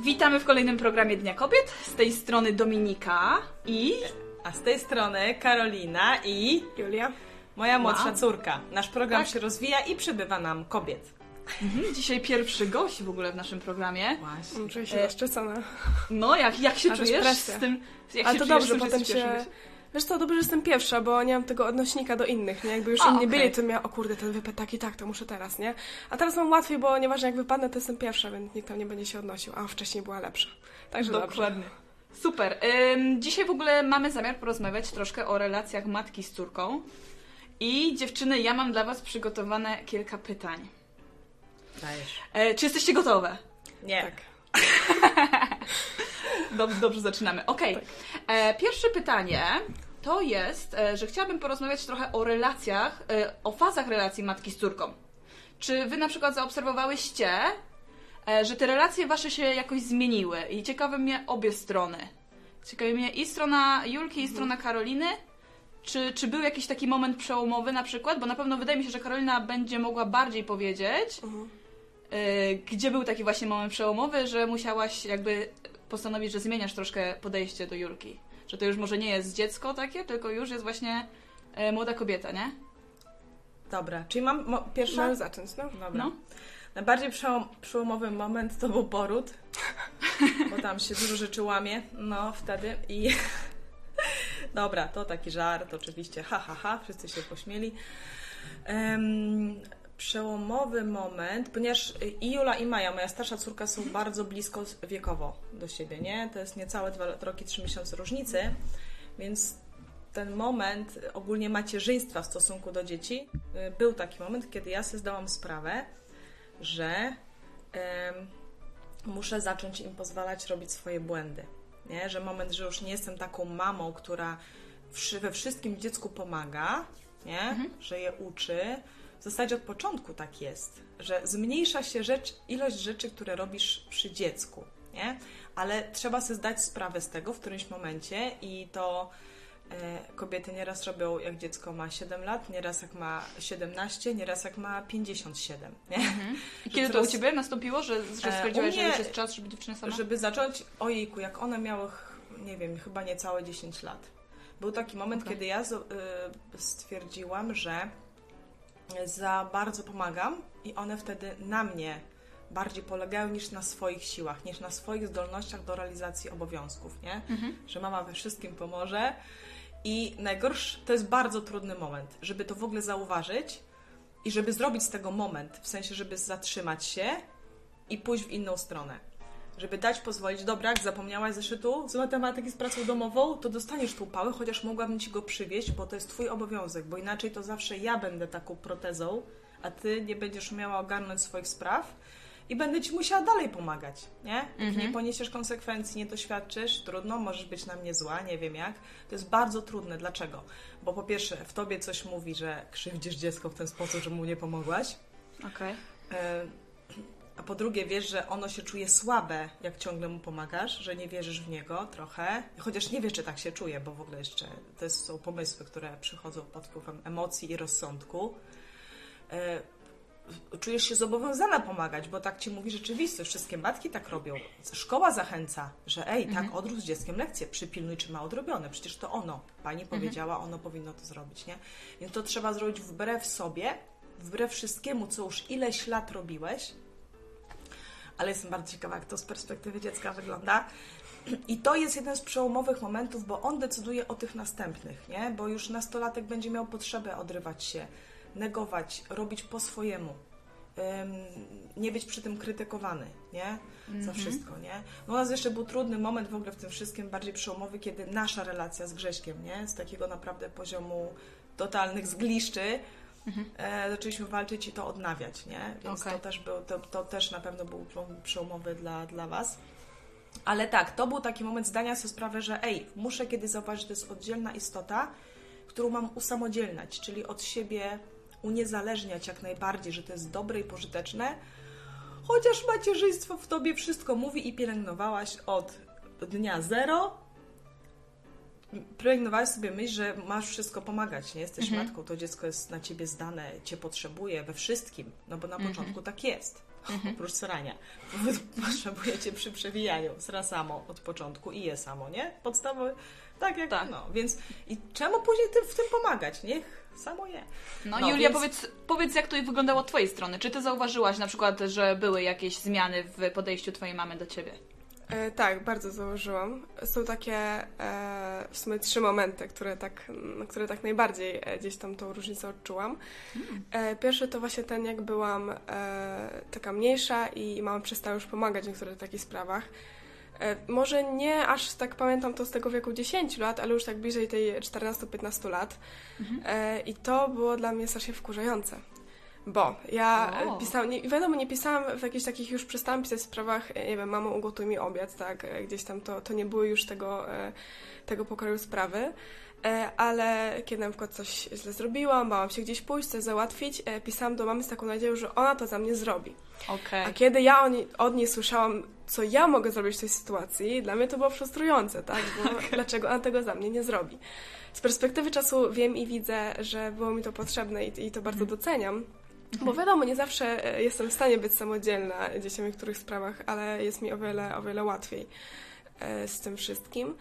Witamy w kolejnym programie Dnia Kobiet. Z tej strony Dominika i. A z tej strony Karolina i Julia. moja młodsza Wow. córka. Nasz program Tak. się rozwija i przybywa nam kobiet. Mhm, dzisiaj pierwszy gość w ogóle w naszym programie. Właśnie. Czuję się E, zaszczycona. No, jak, jak się A czujesz z tym? Jak Ale się to czujesz, dobrze, że potem się... Wiesz co, dobrze, że jestem pierwsza, bo nie mam tego odnośnika do innych, nie? Jakby już A, inni okej. byli, to miała, o kurde, ten wypadł tak i tak, to muszę teraz, nie? A teraz mam łatwiej, bo nieważne jak wypadnę, to jestem pierwsza, więc nikt tam nie będzie się odnosił, a wcześniej była lepsza. Także dobrze. Dokładnie. Super. Ym, dzisiaj w ogóle mamy zamiar porozmawiać troszkę o relacjach matki z córką. I dziewczyny, ja mam dla Was przygotowane kilka pytań. Dajesz. E, czy jesteście gotowe? Nie. Tak. Dobrze, dobrze zaczynamy. Okej. E, Pierwsze pytanie to jest, e, że chciałabym porozmawiać trochę o relacjach, e, o fazach relacji matki z córką. Czy wy na przykład zaobserwowałyście, że te relacje wasze się jakoś zmieniły? I ciekawe mnie obie strony. Ciekawi mnie i strona Julki, i strona Karoliny. Czy, czy był jakiś taki moment przełomowy na przykład? Bo na pewno wydaje mi się, że Karolina będzie mogła bardziej powiedzieć, Mhm. gdzie był taki właśnie moment przełomowy, że musiałaś jakby postanowić, że zmieniasz troszkę podejście do Julki. Że to już może nie jest dziecko takie, tylko już jest właśnie y, młoda kobieta, nie? Dobra, czyli mam mo- pierwsza? Możesz zacząć, no. Dobra. No. Najbardziej przełom, przełomowy moment to był poród, bo tam się dużo rzeczy łamie, no wtedy i... Dobra, to taki żart, oczywiście, ha, ha, ha, wszyscy się pośmieli. Em, przełomowy moment, ponieważ i Jula i Maja, moja starsza córka, są bardzo blisko wiekowo do siebie, nie? To jest niecałe dwa roki, trzy miesiące różnicy, więc ten moment ogólnie macierzyństwa w stosunku do dzieci, y, był taki moment, kiedy ja sobie zdałam sprawę, że em, muszę zacząć im pozwalać robić swoje błędy. Nie? Że moment, że już nie jestem taką mamą, która we wszystkim dziecku pomaga, nie? że je uczy. W zasadzie od początku tak jest, że zmniejsza się rzecz, ilość rzeczy, które robisz przy dziecku. Nie? Ale trzeba sobie zdać sprawę z tego w którymś momencie i to e, kobiety nieraz robią jak dziecko ma 7 lat, nieraz jak ma 17, nieraz jak ma 57. Nie? I kiedy to teraz- u Ciebie nastąpiło, że, że E, stwierdziłaś, że już jest czas, żeby dziewczyna sama? Żeby zacząć, ojejku, jak one miały, nie wiem, chyba niecałe 10 lat. Był taki moment, Okej. kiedy ja y, stwierdziłam, że za bardzo pomagam i one wtedy na mnie bardziej polegają niż na swoich siłach, niż na swoich zdolnościach do realizacji obowiązków, nie? Mhm. Że mama we wszystkim pomoże. I najgorszy, to jest bardzo trudny moment, żeby to w ogóle zauważyć i żeby zrobić z tego moment, w sensie, żeby zatrzymać się i pójść w inną stronę. Żeby dać pozwolić, dobra, jak zapomniałaś zeszytu z matematyki z pracą domową, to dostaniesz tą pałę, chociaż mogłabym ci go przywieźć, bo to jest twój obowiązek, bo inaczej to zawsze ja będę taką protezą, a ty nie będziesz umiała ogarnąć swoich spraw i będę ci musiała dalej pomagać, nie? Jak Mhm. nie poniesiesz konsekwencji, nie doświadczysz, trudno, możesz być na mnie zła, nie wiem jak. To jest bardzo trudne. Dlaczego? Bo po pierwsze, w tobie coś mówi, że krzywdzisz dziecko w ten sposób, że mu nie pomogłaś. Okej. E, A po drugie, wiesz, że ono się czuje słabe, jak ciągle mu pomagasz, że nie wierzysz w niego trochę. Chociaż nie wiesz, czy tak się czuje, bo w ogóle jeszcze to są pomysły, które przychodzą pod wpływem emocji i rozsądku. E, Czujesz się zobowiązana pomagać, bo tak ci mówi rzeczywistość. Wszystkie matki tak robią. Szkoła zachęca, że ej, tak, odrób z dzieckiem lekcję, przypilnuj, czy ma odrobione. Przecież to ono. Pani powiedziała, ono powinno to zrobić, nie? Więc to trzeba zrobić wbrew sobie, wbrew wszystkiemu, co już ileś lat robiłeś, ale jestem bardzo ciekawa, jak to z perspektywy dziecka wygląda. I to jest jeden z przełomowych momentów, bo on decyduje o tych następnych, nie? Bo już nastolatek będzie miał potrzebę odrywać się, negować, robić po swojemu. Nie być przy tym krytykowany, nie? Za wszystko, nie? No u nas jeszcze był trudny moment w ogóle w tym wszystkim, bardziej przełomowy, kiedy nasza relacja z Grześkiem, nie? Z takiego naprawdę poziomu totalnych zgliszczy, e, zaczęliśmy walczyć i to odnawiać, nie? Więc Okej. to też był, to, to też na pewno był przełomowy dla, dla Was. Ale tak, to był taki moment zdania sobie sprawy, że ej, muszę kiedyś zauważyć, że to jest oddzielna istota, którą mam usamodzielniać, czyli od siebie uniezależniać jak najbardziej, że to jest dobre i pożyteczne, chociaż macierzyństwo w tobie wszystko mówi i pielęgnowałaś od dnia zero, pielęgnowałaś sobie myśl, że masz wszystko pomagać, nie? Jesteś matką, to dziecko jest na ciebie zdane, cię potrzebuje we wszystkim, no bo na początku tak jest. oprócz srania. Wy potrzebujecie przy przewijaniu sra samo od początku i je samo, nie? Podstawowy, tak jak, Tak. no, więc i czemu później tym, w tym pomagać? Niech samo je. No, No, Julia, więc- powiedz, powiedz, jak to wyglądało od Twojej strony. Czy Ty zauważyłaś na przykład, że były jakieś zmiany w podejściu Twojej mamy do Ciebie? E, tak, bardzo założyłam. Są takie e, w sumie trzy momenty, które tak, na które tak najbardziej e, gdzieś tam tą różnicę odczułam. E, pierwszy to właśnie ten, jak byłam e, taka mniejsza i mama przestała już pomagać w niektórych takich sprawach. E, może nie aż tak pamiętam to z tego wieku 10 lat, ale już tak bliżej tej 14-15 lat. E, I to było dla mnie strasznie wkurzające. Bo ja pisałam, nie, wiadomo, nie pisałam w jakichś takich, już przestałam pisać sprawach, e, nie wiem, mamo ugotuj mi obiad, tak, e, gdzieś tam to, to nie były już tego, e, tego pokroju sprawy, ale kiedy na przykład coś źle zrobiłam, bałam się gdzieś pójść, coś załatwić, pisałam do mamy z taką nadzieją, że ona to za mnie zrobi. Okej. A kiedy ja od niej, od niej słyszałam, co ja mogę zrobić w tej sytuacji, dla mnie to było frustrujące, tak? Bo dlaczego ona tego za mnie nie zrobi? Z perspektywy czasu wiem i widzę, że było mi to potrzebne i, i to bardzo doceniam. Bo wiadomo, nie zawsze e, jestem w stanie być samodzielna gdzieś w niektórych sprawach, ale jest mi o wiele, o wiele łatwiej e, z tym wszystkim.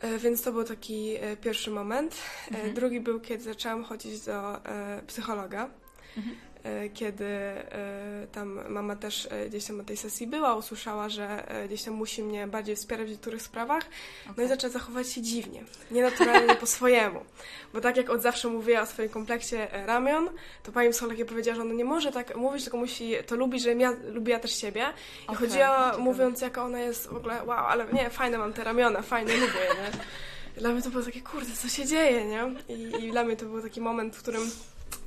E, Więc to był taki pierwszy moment. E, Drugi był, kiedy zaczęłam chodzić do psychologa. E, Kiedy e, tam mama też e, gdzieś tam na tej sesji była, usłyszała, że e, gdzieś tam musi mnie bardziej wspierać w niektórych sprawach, no i zaczęła zachować się dziwnie, nienaturalnie po swojemu. Bo tak jak od zawsze mówiła o swoim kompleksie e, ramion, to pani psycholog powiedziała, że ona nie może tak mówić, tylko musi to lubić, że ja lubiła też siebie. I Okej, chodziła ciekawe. mówiąc, jaka ona jest w ogóle, wow, ale nie, fajne mam te ramiona, fajne, lubię je, nie? Dla mnie to było takie, kurde, co się dzieje, nie? I, i dla mnie to był taki moment, w którym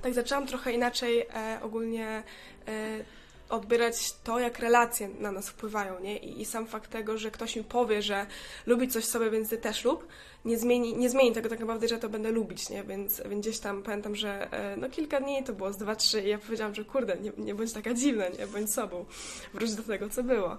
tak zaczęłam trochę inaczej e, ogólnie e, odbierać to, jak relacje na nas wpływają, nie? I, I sam fakt tego, że ktoś mi powie, że lubi coś sobie, więc ty też lub, nie zmieni, nie zmieni tego tak naprawdę, że to będę lubić, nie? Więc, więc gdzieś tam pamiętam, że e, no kilka dni to było z dwa, trzy i ja powiedziałam, że kurde, nie, nie bądź taka dziwna, nie? Bądź sobą. Wróć do tego, co było.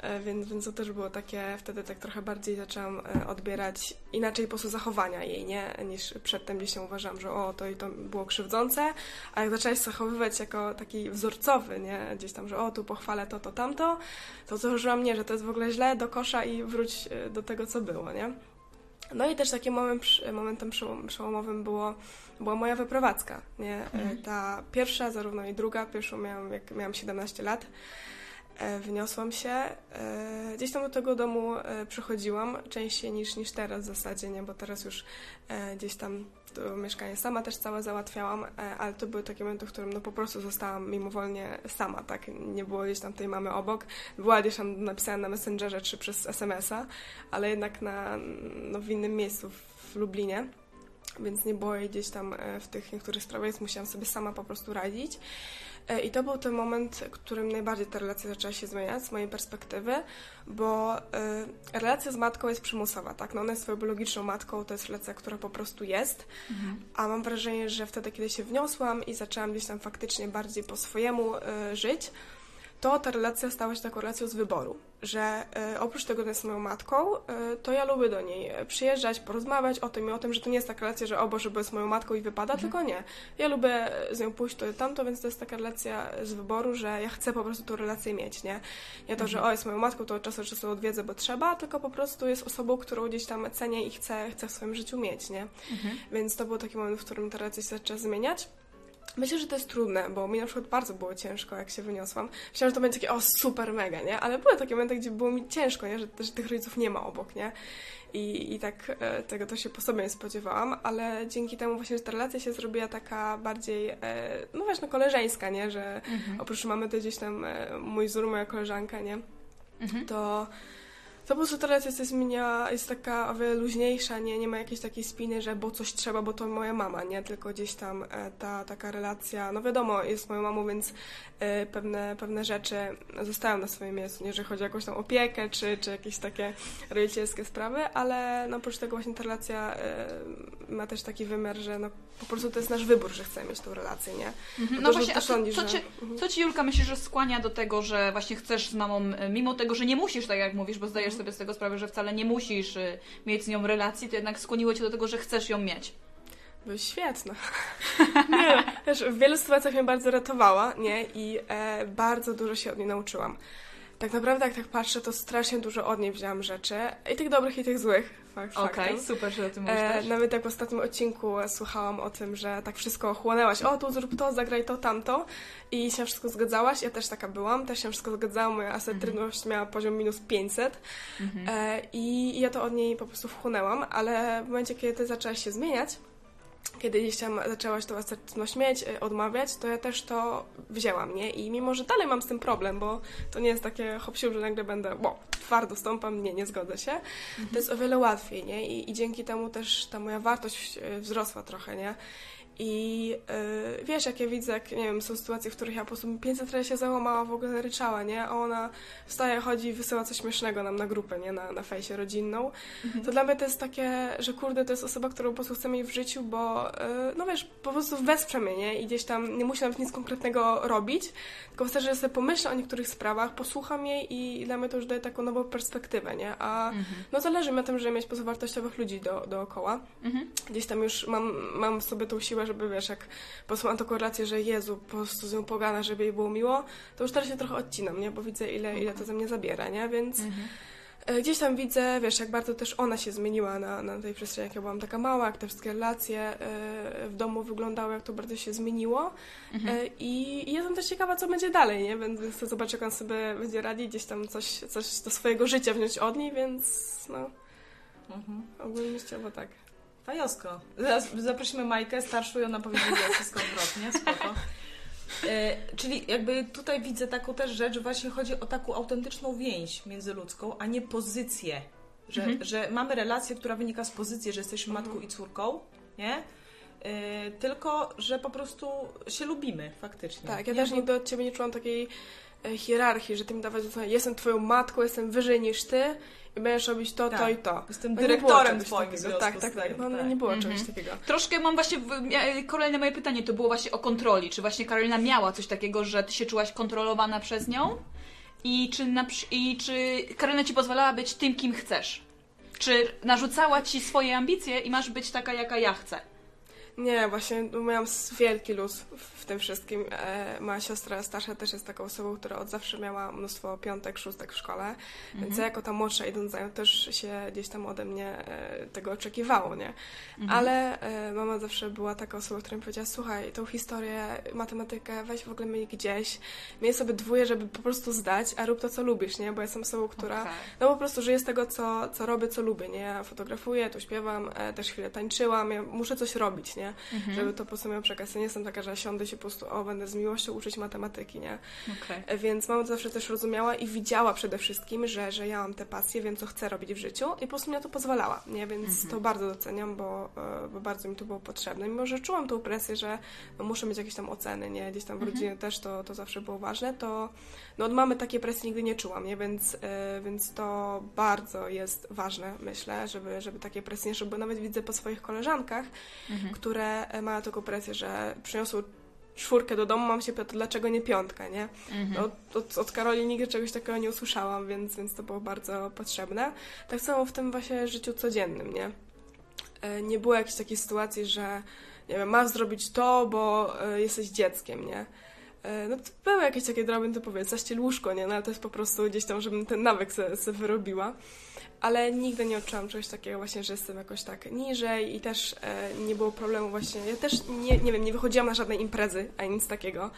E, Więc, więc to też było takie, wtedy tak trochę bardziej zaczęłam e, odbierać inaczej po prostu zachowania jej, nie? Niż przedtem gdzieś tam uważam, że o, to i to było krzywdzące, a jak zaczęłaś zachowywać jako taki wzorcowy, nie? Gdzieś tam, że o, tu pochwalę to, to, tamto, to założyłam nie, że to jest w ogóle źle, do kosza i wróć do tego, co było, nie? No i też takim moment, momentem przełom- przełomowym było, była moja wyprowadzka, nie? E, Ta pierwsza, zarówno i druga, pierwszą miałam, jak miałam 17 lat, E, Wyniosłam się. e, Gdzieś tam do tego domu przychodziłam częściej niż, niż teraz w zasadzie, nie? Bo teraz już gdzieś tam mieszkanie sama też całe załatwiałam, e, ale to były takie momenty, w którym no po prostu zostałam mimowolnie sama, tak? Nie było gdzieś tam tej mamy obok. Była gdzieś tam napisana na Messengerze czy przez SMS-a, ale jednak na, no, w innym miejscu w Lublinie. Więc nie jej gdzieś tam e, w tych niektórych sprawach, więc musiałam sobie sama po prostu radzić. E, I to był ten moment, w którym najbardziej ta relacja zaczęła się zmieniać z mojej perspektywy, bo y, relacja z matką jest przymusowa, tak? No ona jest swoją biologiczną matką, to jest relacja, która po prostu jest, a mam wrażenie, że wtedy, kiedy się wniosłam i zaczęłam gdzieś tam faktycznie bardziej po swojemu y, żyć, to ta relacja stała się taką relacją z wyboru, że y, oprócz tego, że jest moją matką, y, to ja lubię do niej przyjeżdżać, porozmawiać o tym i o tym, że to nie jest taka relacja, że o Boże, bo jest moją matką i wypada, tylko nie. Ja lubię z nią pójść to i tamto, więc to jest taka relacja z wyboru, że ja chcę po prostu tą relację mieć, nie? Nie to, że o, jest moją matką, to od czasu do czasu odwiedzę, bo trzeba, tylko po prostu jest osobą, którą gdzieś tam cenię i chcę, chcę w swoim życiu mieć, nie? Więc to był taki moment, w którym ta relacja się zaczęła zmieniać. Myślę, że to jest trudne, bo mi na przykład bardzo było ciężko, jak się wyniosłam. Myślałam, że to będzie takie, o, super, mega, nie? Ale były takie momenty, gdzie było mi ciężko, nie? Że, że tych rodziców nie ma obok, nie? I, i tak e, tego to się po sobie nie spodziewałam, ale dzięki temu właśnie, że ta relacja się zrobiła taka bardziej, e, no właśnie, no, koleżeńska, nie? Że oprócz mamy to gdzieś tam e, mój wzór, moja koleżanka, nie? To... To po prostu ta relacja się zmienia, jest taka luźniejsza, nie, nie ma jakiejś takiej spiny, że bo coś trzeba, bo to moja mama, nie? Tylko gdzieś tam e, ta taka relacja, no wiadomo, jest moją mamą, więc e, pewne, pewne rzeczy zostają na swoim miejscu, nie? Jeżeli chodzi o jakąś tam opiekę, czy, czy jakieś takie rodzicielskie sprawy, ale no oprócz tego właśnie ta relacja e, ma też taki wymiar, że no po prostu to jest nasz wybór, że chcemy mieć tą relację, nie? Bo No to, właśnie, a co, sądzisz, co, że- ci, co ci Julka myślisz, że skłania do tego, że właśnie chcesz z mamą, e, mimo tego, że nie musisz, tak jak mówisz, bo zdajesz sobie z tego sprawę, że wcale nie musisz e, mieć z nią relacji, to jednak skłoniło cię do tego, że chcesz ją mieć. Były świetne. nie, wiesz, w wielu sytuacjach mnie bardzo ratowała, nie? I e, bardzo dużo się od niej nauczyłam. Tak naprawdę, jak tak patrzę, to strasznie dużo od niej wzięłam rzeczy. I tych dobrych, i tych złych. Fakt, Okej, faktem. super, że o tym mówisz E, nawet jak w ostatnim odcinku słuchałam o tym, że tak wszystko chłonęłaś, o tu zrób to, zagraj to, tamto. I się wszystko zgadzałaś, ja też taka byłam, też się wszystko zgadzałam, moja asertywność miała poziom minus 500 e, i ja to od niej po prostu wchłonęłam, ale w momencie, kiedy ty zaczęłaś się zmieniać, kiedy gdzieś tam zaczęłaś tą asertywność mieć, e, odmawiać, to ja też to wzięłam, nie? I mimo, że dalej mam z tym problem, bo to nie jest takie hop że nagle będę, bo twardo stąpam, nie, nie zgodzę się, to jest o wiele łatwiej, nie? I, I dzięki temu też ta moja wartość e, wzrosła trochę, nie? I yy, wiesz, jak ja widzę, jak, nie wiem, są sytuacje, w których ja po prostu 500 razy się załamała, w ogóle ryczała, nie? A ona wstaje, chodzi i wysyła coś śmiesznego nam na grupę, nie? Na, na fejsie rodzinną. To dla mnie to jest takie, że kurde, to jest osoba, którą po prostu chcę mieć w życiu, bo yy, no wiesz, po prostu wesprze mnie, nie? I gdzieś tam nie musi nawet nic konkretnego robić, tylko wystarczy, że sobie pomyślę o niektórych sprawach, posłucham jej i dla mnie to już daje taką nową perspektywę, nie? A no zależy mi na tym, żeby mieć pozawartościowych ludzi do, dookoła. Gdzieś tam już mam, mam w sobie tą siłę, żeby wiesz, jak posłucham taką relację, że Jezu, po prostu z nią pogana, żeby jej było miło, to już teraz się trochę odcinam, nie? Bo widzę, ile, ile to ze mnie zabiera, nie? Więc e, gdzieś tam widzę, wiesz, jak bardzo też ona się zmieniła na, na tej przestrzeni, jak ja byłam taka mała, jak te wszystkie relacje e, w domu wyglądały, jak to bardzo się zmieniło. E, I, I jestem też ciekawa, co będzie dalej, nie? Więc chcę zobaczyć, jak on sobie będzie radzić, gdzieś tam coś, coś do swojego życia wziąć od niej, więc no, Mhm. ogólnie myślę, tak. Fajosko. Zaprosimy Majkę starszą i ona powie że wszystko odwrotnie, spoko. E, czyli jakby tutaj widzę taką też rzecz, właśnie chodzi o taką autentyczną więź międzyludzką, a nie pozycję. Że, że mamy relację, która wynika z pozycji, że jesteśmy matką i córką, nie? E, tylko, że po prostu się lubimy faktycznie. Tak, ja nie? też nigdy od ciebie nie czułam takiej hierarchii, że ty mi dawać, że jestem twoją matką, jestem wyżej niż ty i będziesz robić to, to Tak. i to. Jestem No dyrektorem twoim takiego. Tak, tak, tak. No, tak. nie było Mhm. czegoś takiego. Troszkę mam właśnie, mia- kolejne moje pytanie to było właśnie o kontroli. Czy właśnie Karolina miała coś takiego, że ty się czułaś kontrolowana przez nią? I czy, na, i czy Karolina ci pozwalała być tym, kim chcesz? Czy narzucała ci swoje ambicje i masz być taka, jaka ja chcę? Nie, właśnie miałam s- wielki luz w- tym wszystkim. E, moja siostra starsza też jest taką osobą, która od zawsze miała mnóstwo piątek, szóstek w szkole, więc ja jako ta młodsza idąc za nią też się gdzieś tam ode mnie e, tego oczekiwało, nie? Ale e, mama zawsze była taka osoba, która mi powiedziała, słuchaj, tą historię, matematykę weź w ogóle miej gdzieś, miej sobie dwóje, żeby po prostu zdać, a rób to, co lubisz, nie? Bo ja jestem osobą, która Okej. no po prostu żyję z tego, co, co robię, co lubię, nie? Ja fotografuję, tu śpiewam, e, też chwilę tańczyłam, ja muszę coś robić, nie? Żeby to po prostu miał przekaz. Ja nie jestem taka, że siądę się po prostu, o, będę z miłością uczyć matematyki, nie? E, Więc mama to zawsze też rozumiała i widziała przede wszystkim, że, że ja mam te pasje, wiem, co chcę robić w życiu i po prostu mi na to pozwalała, nie? Więc to bardzo doceniam, bo, e, bo bardzo mi to było potrzebne. Mimo, że czułam tą presję, że no, muszę mieć jakieś tam oceny, nie? Gdzieś tam w rodzinie też to, to zawsze było ważne, to no, od mamy takiej presji nigdy nie czułam, nie? Więc, e, więc to bardzo jest ważne, myślę, żeby, żeby takie presje nie szły, bo nawet widzę po swoich koleżankach, które e, mają taką presję, że przyniosły czwórkę do domu, mam się pytać, dlaczego nie piątka, nie? No, od, od, od Karoli nigdy czegoś takiego nie usłyszałam, więc, więc to było bardzo potrzebne. Tak samo w tym właśnie życiu codziennym, nie? E, Nie było jakiejś takiej sytuacji, że nie wiem, masz zrobić to, bo jesteś dzieckiem, nie? E, No to były jakieś takie drobne typu, powiedz, zaściel łóżko, nie? No ale to jest po prostu gdzieś tam, żebym ten nawyk sobie, sobie wyrobiła. Ale nigdy nie odczułam czegoś takiego właśnie, że jestem jakoś tak niżej i też e, nie było problemu właśnie. Ja też nie, nie wiem, nie wychodziłam na żadne imprezy, ani nic takiego.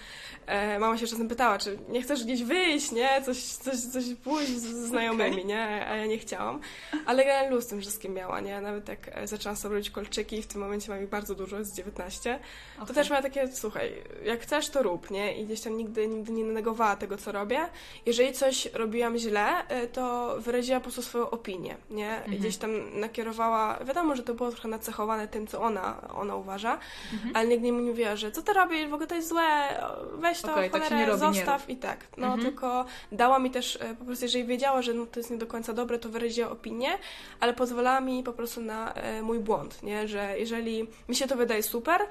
E, mama się czasem pytała, czy nie chcesz gdzieś wyjść, nie? Coś, coś, coś pójść z z znajomymi, nie? A ja nie chciałam. Ale ja luz z tym wszystkim miała, nie? Nawet jak e, zaczęłam sobie robić kolczyki, w tym momencie mam ich bardzo dużo, jest 19, to Okej. też miała takie, słuchaj, jak chcesz, to rób, nie? I gdzieś tam nigdy, nigdy nie negowała tego, co robię. Jeżeli coś robiłam źle, y, to wyraziła po prostu swoją opinię, nie? I Gdzieś tam nakierowała, wiadomo, że to było trochę nacechowane tym, co ona, ona uważa, ale nigdy nie mówiła, że co ty robisz, w ogóle to jest złe, weź to, tak się cholerę, nie zostaw i tak. No, tylko dała mi też, y, po prostu jeżeli wiedziała, że no, to jest nie do końca dobre, to wyraziła opinię, ale pozwalała mi po prostu na e, mój błąd, nie? Że jeżeli mi się to wydaje super, e,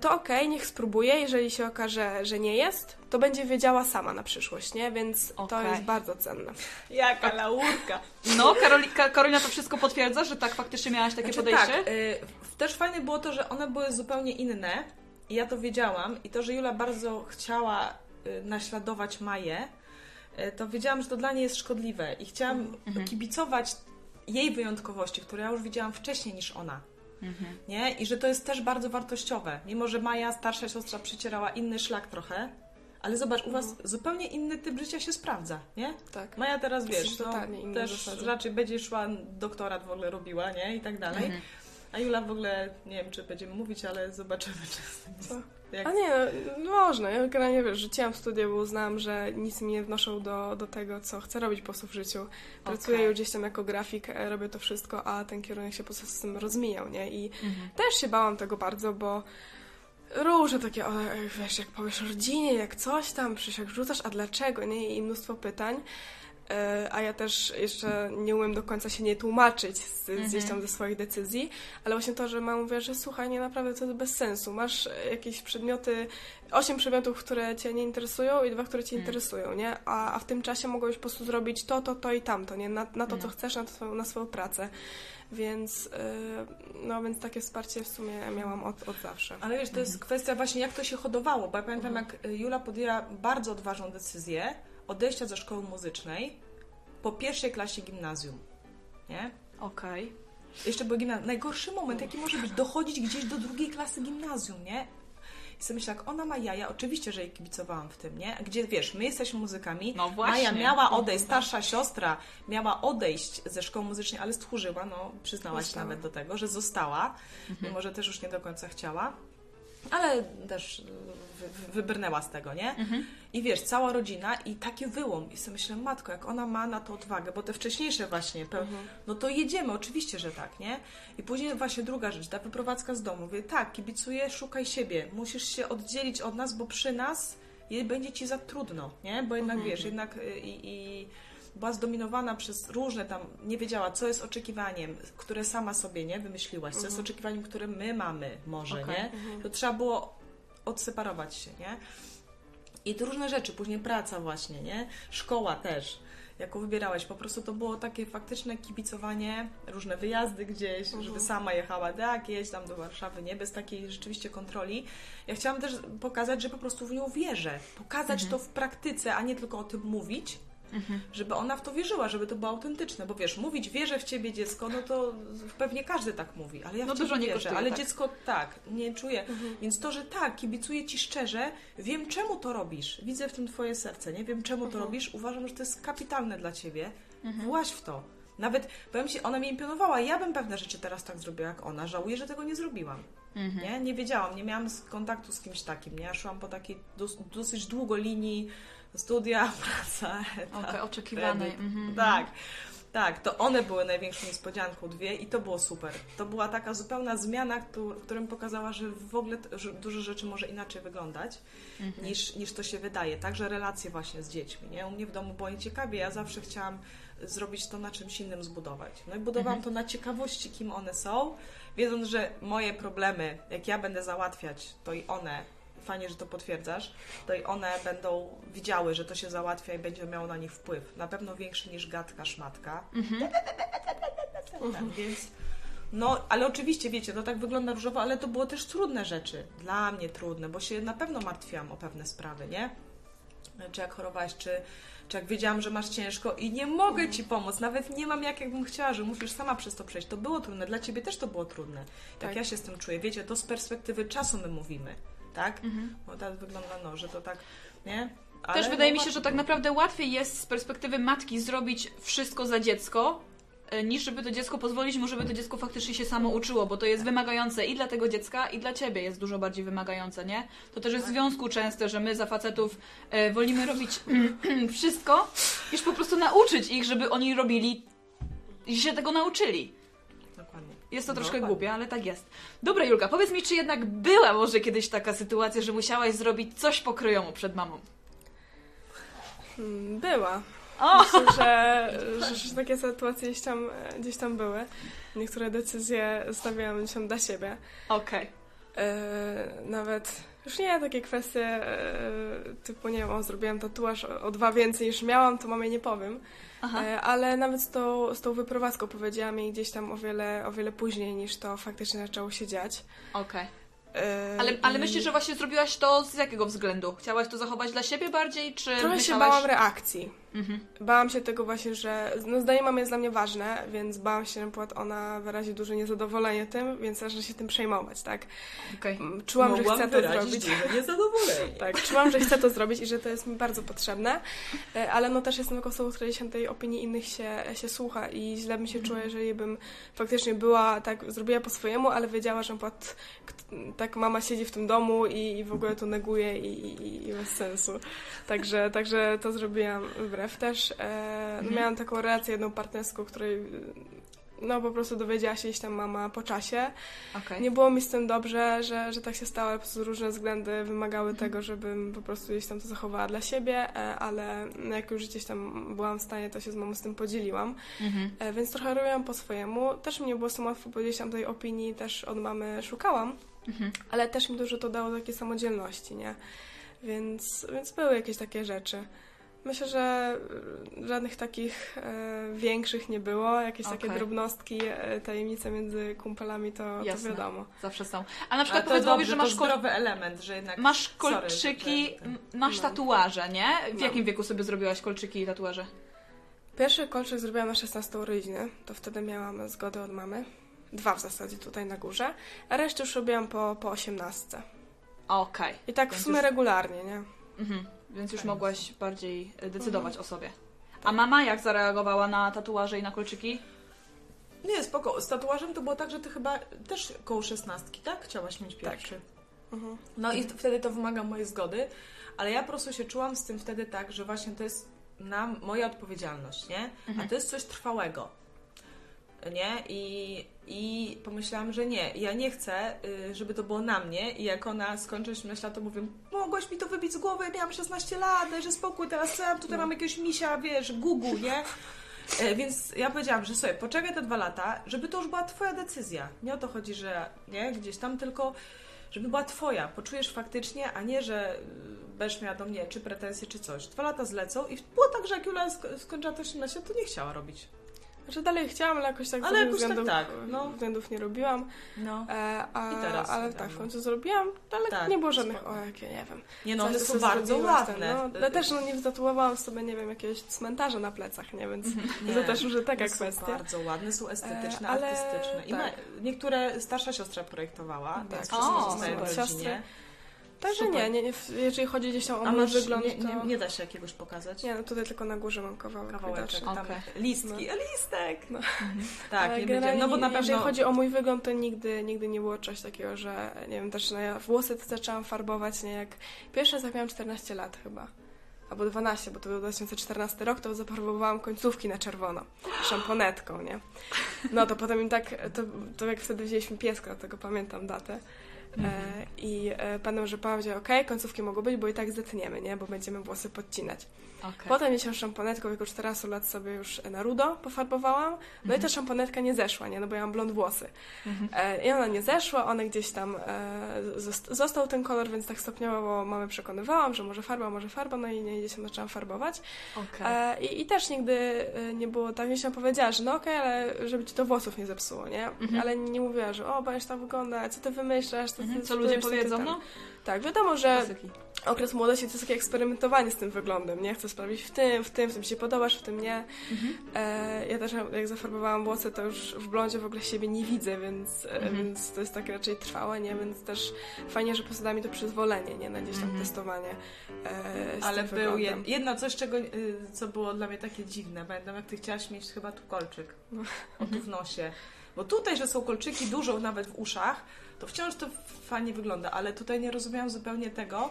to okej, niech spróbuje. Jeżeli się okaże, że nie jest, to będzie wiedziała sama na przyszłość, nie? Więc to Okej. jest bardzo cenne. Jaka laurka. No, Karoli, Ka- Karolina to wszystko potwierdza, że tak faktycznie miałaś takie Znaczy, podejście? Tak, y, też fajne było to, że one były zupełnie inne i ja to wiedziałam i to, że Jula bardzo chciała y, naśladować Maję, y, to wiedziałam, że to dla niej jest szkodliwe i chciałam kibicować jej wyjątkowości, które ja już widziałam wcześniej niż ona. Mhm. Nie? I że to jest też bardzo wartościowe. Mimo, że Maja, starsza siostra, przecierała inny szlak trochę, ale zobacz, u Was zupełnie inny typ życia się sprawdza, nie? Tak. Maja teraz, To wiesz, są no, też zasady. raczej będzie szła, doktorat w ogóle robiła, nie? I tak dalej. Mhm. A Jula w ogóle, nie wiem, czy będziemy mówić, ale zobaczymy, czy... Co? Jak... A nie, no, można. Ja generalnie wiesz, rzuciłam studia, bo uznałam, że nic mi nie wnoszą do, do tego, co chcę robić po prostu w życiu. Pracuję Okej. już gdzieś tam jako grafik, e, robię to wszystko, a ten kierunek się po prostu z tym rozmijał, nie? I Mhm. też się bałam tego bardzo, bo różne takie, o, wiesz, jak powiesz rodzinie, jak coś tam, przecież jak rzucasz, a dlaczego, nie? I mnóstwo pytań. E, A ja też jeszcze nie umiem do końca się nie tłumaczyć z, gdzieś tam ze swoich decyzji, ale właśnie to, że mama mówi, że słuchaj, nie naprawdę to jest bez sensu. Masz jakieś przedmioty, osiem przedmiotów, które cię nie interesują i dwa, które cię interesują, nie? A, a w tym czasie mogłeś po prostu zrobić to, to, to i tamto, nie? Na, na to, co chcesz, na, to, swoją- na swoją pracę. Więc, e, no, więc takie wsparcie w sumie miałam od, od zawsze. Ale wiesz, to jest kwestia właśnie, jak to się hodowało, bo ja pamiętam, jak y, Jula podjęła bardzo odważną decyzję odejścia ze szkoły muzycznej po pierwszej klasie gimnazjum, nie? Okej. Jeszcze był gimnazjum. Najgorszy moment, jaki może być, dochodzić gdzieś do drugiej klasy gimnazjum, nie? I sobie myślę, jak ona ma jaja, oczywiście, że jej kibicowałam w tym, nie? Gdzie, wiesz, my jesteśmy muzykami, No właśnie. Maja miała odejść, starsza siostra miała odejść ze szkoły muzycznej, ale stchórzyła, no przyznała się Została. nawet do tego, że została, mimo że też już nie do końca chciała, ale też y, wy, wy- wybrnęła z tego, nie? I wiesz, cała rodzina i taki wyłom. I sobie myślę, matko, jak ona ma na to odwagę, bo te wcześniejsze właśnie, pe- no to jedziemy, oczywiście, że tak, nie? I później właśnie druga rzecz, ta wyprowadzka z domu. Mówię, tak, kibicuję, szukaj siebie. Musisz się oddzielić od nas, bo przy nas będzie ci za trudno, nie? Bo jednak, wiesz, jednak y, i... i była zdominowana przez różne tam, nie wiedziała, co jest oczekiwaniem, które sama sobie nie wymyśliłaś, co jest oczekiwaniem, które my mamy, może, Okej. nie? To trzeba było odseparować się, nie? I to różne rzeczy, później praca właśnie, nie? Szkoła też. Jaką wybierałeś, po prostu to było takie faktyczne kibicowanie, różne wyjazdy gdzieś, żeby sama jechała, tak, jeźdź tam do Warszawy, nie? Bez takiej rzeczywiście kontroli. Ja chciałam też pokazać, że po prostu w nią wierzę. Pokazać to w praktyce, a nie tylko o tym mówić, żeby ona w to wierzyła, żeby to było autentyczne, bo wiesz, mówić wierzę w ciebie dziecko, no to pewnie każdy tak mówi, ale ja No w ciebie nie wierzę, kosztuje, ale tak. dziecko tak, nie czuje. Więc to, że tak, kibicuję ci szczerze, wiem czemu to robisz, widzę w tym twoje serce, nie? Wiem czemu to robisz, uważam, że to jest kapitalne dla ciebie, właź w to. Nawet, powiem Ci, ona mnie imponowała, ja bym pewne rzeczy teraz tak zrobiła jak ona, żałuję, że tego nie zrobiłam. Nie? nie wiedziałam, nie miałam kontaktu z kimś takim, nie? Ja szłam po takiej dos, dosyć długo linii studia, praca, etat, Okej, oczekiwanej. kredyt. Mhm. Tak, tak, to one były największą niespodzianką, dwie i to było super. To była taka zupełna zmiana, w którym pokazała, że w ogóle dużo rzeczy może inaczej wyglądać niż, niż to się wydaje. Także relacje właśnie z dziećmi, nie? U mnie w domu było nieciekawie, ja zawsze chciałam zrobić to na czymś innym zbudować. No i budowałam to na ciekawości, kim one są, wiedząc, że moje problemy, jak ja będę załatwiać, to i one, fajnie, że to potwierdzasz, to i one będą widziały, że to się załatwia i będzie miało na nich wpływ. Na pewno większy niż gadka, szmatka. Tak, więc... No, ale oczywiście, wiecie, to tak wygląda różowo, ale to było też trudne rzeczy. Dla mnie trudne, bo się na pewno martwiłam o pewne sprawy, nie? Czy jak chorowałaś, czy, czy jak wiedziałam, że masz ciężko i nie mogę Ci pomóc, nawet nie mam jak, jakbym chciała, że musisz sama przez to przejść. To było trudne, dla Ciebie też to było trudne. Tak, Tak. ja się z tym czuję. Wiecie, to z perspektywy czasu my mówimy, tak? Bo tak wygląda, no, że to tak, nie? Ale Też wydaje no, mi się, że tak naprawdę łatwiej jest z perspektywy matki zrobić wszystko za dziecko, e, niż żeby to dziecko pozwolić mu, żeby to dziecko faktycznie się samo uczyło, bo to jest wymagające i dla tego dziecka, i dla ciebie jest dużo bardziej wymagające, nie? To też jest w związku częste, że my za facetów e, wolimy robić wszystko, niż po prostu nauczyć ich, żeby oni robili i się tego nauczyli. Jest to troszkę Dokładnie. głupie, ale tak jest. Dobra, Julka, powiedz mi, czy jednak była może kiedyś taka sytuacja, że musiałaś zrobić coś pokryjomu przed mamą? Mm, Była. O! Myślę, że, że, że takie sytuacje gdzieś tam, gdzieś tam były. Niektóre decyzje stawiałam tam dla siebie. Okej. E, nawet już nie takie kwestie e, typu, nie wiem, o, zrobiłam tatuaż o, o dwa więcej niż miałam, to mamie nie powiem. Aha. E, ale nawet z tą, z tą wyprowadzką powiedziałam jej gdzieś tam o wiele, o wiele później niż to faktycznie zaczęło się dziać. Okej. E, Ale, ale myślisz, że właśnie zrobiłaś to z jakiego względu? Chciałaś to zachować dla siebie bardziej, czy Trochę się myślałaś... bałam reakcji. Mhm. Bałam się tego właśnie, że no zdanie mamy jest dla mnie ważne, więc bałam się, że na przykład ona wyrazi duże niezadowolenie tym, więc zacznę się tym przejmować, tak? Mm, Czułam, że chcę to zrobić. niezadowolenie. Tak, czułam, że chcę to zrobić i że to jest mi bardzo potrzebne, e, ale no też jestem taką osobą, która się tej opinii innych się, się słucha i źle bym się czuła, jeżeli bym faktycznie była tak, zrobiła po swojemu, ale wiedziała, że k- tak mama siedzi w tym domu i, i w ogóle to neguje i, i, i bez sensu. Także, także to zrobiłam wbrew też. E, no miałam taką relację jedną partnerską, której no po prostu dowiedziała się gdzieś tam mama po czasie. Okej. Nie było mi z tym dobrze, że, że tak się stało, ale po prostu różne względy wymagały tego, żebym po prostu gdzieś tam to zachowała dla siebie, e, ale jak już gdzieś tam byłam w stanie, to się z mamą z tym podzieliłam. Mhm. E, Więc trochę robiłam po swojemu. Też mi nie było z tym łatwo powiedzieć tam tej opinii, też od mamy szukałam, Mhm. ale też mi dużo to dało takiej samodzielności, nie? Więc, więc były jakieś takie rzeczy. Myślę, że y, żadnych takich e, większych nie było. Jakieś takie Okej. drobnostki, e, tajemnice między kumpelami, to, to wiadomo. Zawsze są. A na przykład to powiedz, mówisz, że masz, to kol... zdrowy element, że jednak... masz Sorry, kolczyki, że- m- masz Mam. tatuaże, nie? W Mam. jakim wieku sobie zrobiłaś kolczyki i tatuaże? Pierwszy kolczyk zrobiłam na 16 urodziny, to wtedy miałam zgodę od mamy. Dwa w zasadzie tutaj na górze, a resztę już robiłam po, po 18. Okej. I tak w Więc sumie już- regularnie, nie? Mhm. Więc już Tak. mogłaś bardziej e, decydować Mhm. o sobie. A mama jak zareagowała na tatuaże i na kolczyki? Nie, spoko. Z tatuażem to było tak, że ty chyba też koło szesnastki, tak? Chciałaś mieć pierwszy. Mhm. No i wtedy to wymaga mojej zgody, ale ja po prostu się czułam z tym wtedy tak, że właśnie to jest na moja odpowiedzialność, nie? A to jest coś trwałego. Nie? I, I pomyślałam, że nie, ja nie chcę, y, żeby to było na mnie i jak ona skończy 18 lat, to mówię, mogłaś mi to wybić z głowy, ja miałam 16 lat, dajże spokój, teraz co ja tutaj mam jakiegoś misia, wiesz, gugu, nie? E, Więc ja powiedziałam, że sobie, poczekaj te dwa lata, żeby to już była twoja decyzja. Nie o to chodzi, że nie, gdzieś tam, tylko żeby była twoja. Poczujesz faktycznie, a nie, że y, będziesz miała do mnie czy pretensje, czy coś. Dwa lata zlecą i było tak, że jak Jula sk- skończyła te 18, to nie chciała robić. Że dalej chciałam, ale jakoś tak Ale jakoś tak, względów, tak, no. względów nie robiłam. No. E, a, I teraz ale tak, w końcu zrobiłam, ale Tak, nie było żadnych, spoko. o jakie, nie wiem. Nie no, one są bardzo ten, ładne. No, ale też no, nie wytatuowałam sobie, nie wiem, jakiegoś cmentarza na plecach, nie? Więc Nie, to też już taka są kwestia. bardzo ładne, są estetyczne, E, ale artystyczne. I tak. niektóre starsza siostra projektowała, Tak. więc O, w super. rodzinie. Siostry. Także nie, nie, nie, jeżeli chodzi gdzieś tam o A mój masz, wygląd, nie, to... nie, nie da się jakiegoś pokazać? Nie, no tutaj tylko na górze mam kawałek, Kawałeczek, tam Okej. listki, No. listek! No. Tak, Ale nie będzie. No bo na Jeżeli pewno... chodzi o mój wygląd, to nigdy, nigdy nie było czegoś takiego, że nie wiem, też no ja włosy zaczęłam farbować, nie jak pierwszy raz jak miałam 14 lat chyba. Albo 12, bo to był 2014 rok, to zafarbowałam końcówki na czerwono. Szamponetką, nie? No to potem im tak, to, to jak wtedy wzięliśmy pieska, tego pamiętam datę. E, I e, pamiętam, że powiedział, okej, końcówki mogą być, bo i tak zetniemy, nie? Bo będziemy włosy podcinać. Okej. Potem się szamponetką w wieku 14 lat sobie już na rudo pofarbowałam. No i ta szamponetka nie zeszła, nie? No bo ja mam blond włosy. E, I ona nie zeszła, one gdzieś tam e, zost- został ten kolor, więc tak stopniowo mamy przekonywałam, że może farba, może farba, no i nie gdzieś tam zaczęłam farbować. Okej. E, i, I też nigdy e, nie było tak, mi powiedziała, że no okej, ale żeby ci to włosów nie zepsuło, nie? Ale nie mówiła, że o, będziesz tam wygląda, co ty wymyślasz, co, ty, Mhm. Co ludzie co ty powiedzą, tam. no? Tak, wiadomo, że Klasyki. okres młodości to jest takie eksperymentowanie z tym wyglądem, nie? Chcę sprawdzić w tym, w tym, w tym się podobasz, w tym nie. E, ja też jak zafarbowałam włosy, to już w blondzie w ogóle siebie nie widzę, więc, e, Mhm. więc to jest takie raczej trwałe, nie? Więc też fajnie, że po prostu da mi to przyzwolenie, nie? Na gdzieś tam Mhm. testowanie e, Ale był jed, jedno coś, czego, y, co było dla mnie takie dziwne. Pamiętam, jak ty chciałaś mieć chyba tu kolczyk. No. O tu w nosie. Bo tutaj, że są kolczyki dużo nawet w uszach, to wciąż to fajnie wygląda, ale tutaj nie rozumiałam zupełnie tego.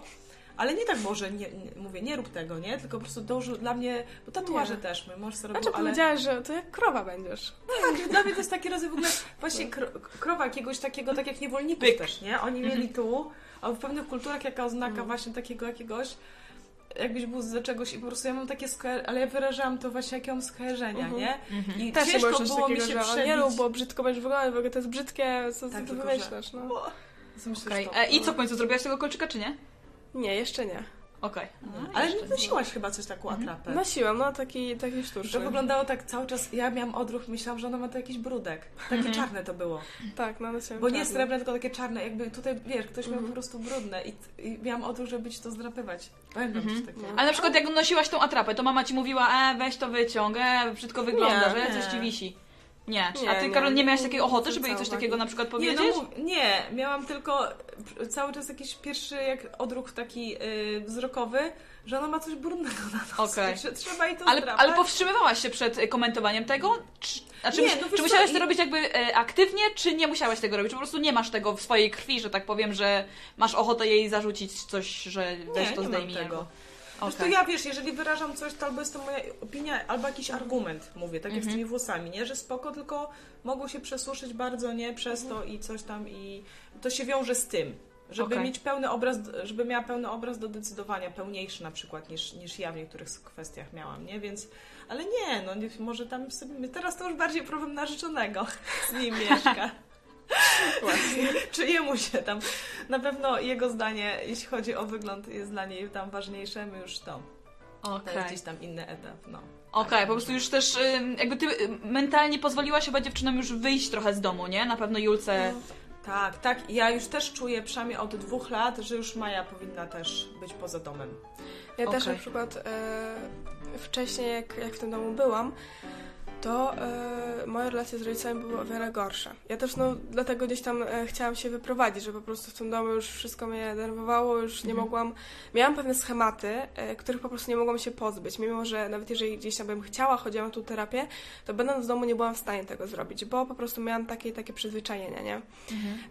Ale nie tak może, nie, nie, mówię, nie rób tego, nie? Tylko po prostu dążył dla mnie, bo tatuaże Nie. też, mój mąż sobie Znaczy robił, ale... powiedziałaś, że to jak krowa będziesz. Tak, dla mnie to jest taki rodzaj w ogóle właśnie kro, krowa jakiegoś takiego, tak jak niewolników Byk. też, nie? Oni mieli tu, a w pewnych kulturach jaka oznaka właśnie takiego jakiegoś jakbyś był z czegoś i po prostu ja mam takie skojarzenia, ale ja wyrażałam to właśnie jakie mam skojarzenia, Mhm. nie? I Też ciężko było mi się że przebić. nie rób, bo brzydko będziesz wyglądać, w ogóle to jest brzydkie, co, co Tak, ty wymyślasz, no. Bo to- E, I co w końcu zrobiłaś tego kolczyka, czy nie? Nie, jeszcze nie. Okej. Ale nie nosiłaś chyba coś taką atrapę. Nosiłam, no taki, taki sztuczny. To wyglądało tak cały czas, ja miałam odruch, myślałam, że ona ma to jakiś brudek. Takie czarne to było. Tak, no nosiłam Bo nie czarny. srebrne, tylko takie czarne, jakby tutaj, wiesz, ktoś miał po prostu brudne i, i miałam odruch, żeby ci to zdrapywać. Pamiętam coś takiego. Ale na przykład jak nosiłaś tą atrapę, to mama ci mówiła, e, weź to wyciąg, e, brzydko wygląda, Nie, że nie. coś ci wisi. Nie. Nie, A ty, nie, Karol, nie nie, miałaś nie, takiej nie ochoty, żeby jej coś takiego na przykład Nie, powiedzieć? no, mów- nie, miałam tylko cały czas jakiś pierwszy jak odruch taki y, wzrokowy, że ona ma coś brudnego na nosie, że trzeba jej to ale, zdrapać. ale powstrzymywałaś się przed e, komentowaniem tego? Czy, znaczy, Nie, no czy musiałaś to i- robić jakby e, aktywnie, czy nie musiałaś tego robić? Po prostu nie masz tego w swojej krwi, że tak powiem, że masz ochotę jej zarzucić coś, że weź nie, to nie mam zdejmij. tego. jakby. Prostu Okej. ja wiesz, jeżeli wyrażam coś, to albo jest to moja opinia, albo jakiś argument, mówię, tak jak Mhm. z tymi włosami, nie? Że spoko, tylko mogło się przesuszyć bardzo, nie? Przez to i coś tam i to się wiąże z tym. Żeby Okej. mieć pełny obraz, żeby miała pełny obraz do decydowania, pełniejszy na przykład niż, niż ja w niektórych kwestiach miałam, nie? Więc, ale nie, no nie, może tam sobie, teraz to już bardziej problem narzeczonego z nim mieszka. Czy jemu się tam, na pewno jego zdanie, jeśli chodzi o wygląd, jest dla niej tam ważniejsze, my już to. To Okej. jest gdzieś tam inny etap, no. Okej, po prostu już też jakby ty mentalnie pozwoliłaś chyba dziewczynom już wyjść trochę z domu, nie? Na pewno Julce... Tak, tak. Ja już też czuję, przynajmniej od dwóch lat, że już Maja powinna też być poza domem. Ja też Okej. na przykład e, wcześniej, jak, jak w tym domu byłam, to e, moje relacje z rodzicami były o wiele gorsze. Ja też no, dlatego gdzieś tam e, chciałam się wyprowadzić, że po prostu w tym domu już wszystko mnie denerwowało, już nie mogłam... Miałam pewne schematy, e, których po prostu nie mogłam się pozbyć, mimo że nawet jeżeli gdzieś tam bym chciała, chodziłam na tą terapię, to będąc w domu nie byłam w stanie tego zrobić, bo po prostu miałam takie takie przyzwyczajenia, nie?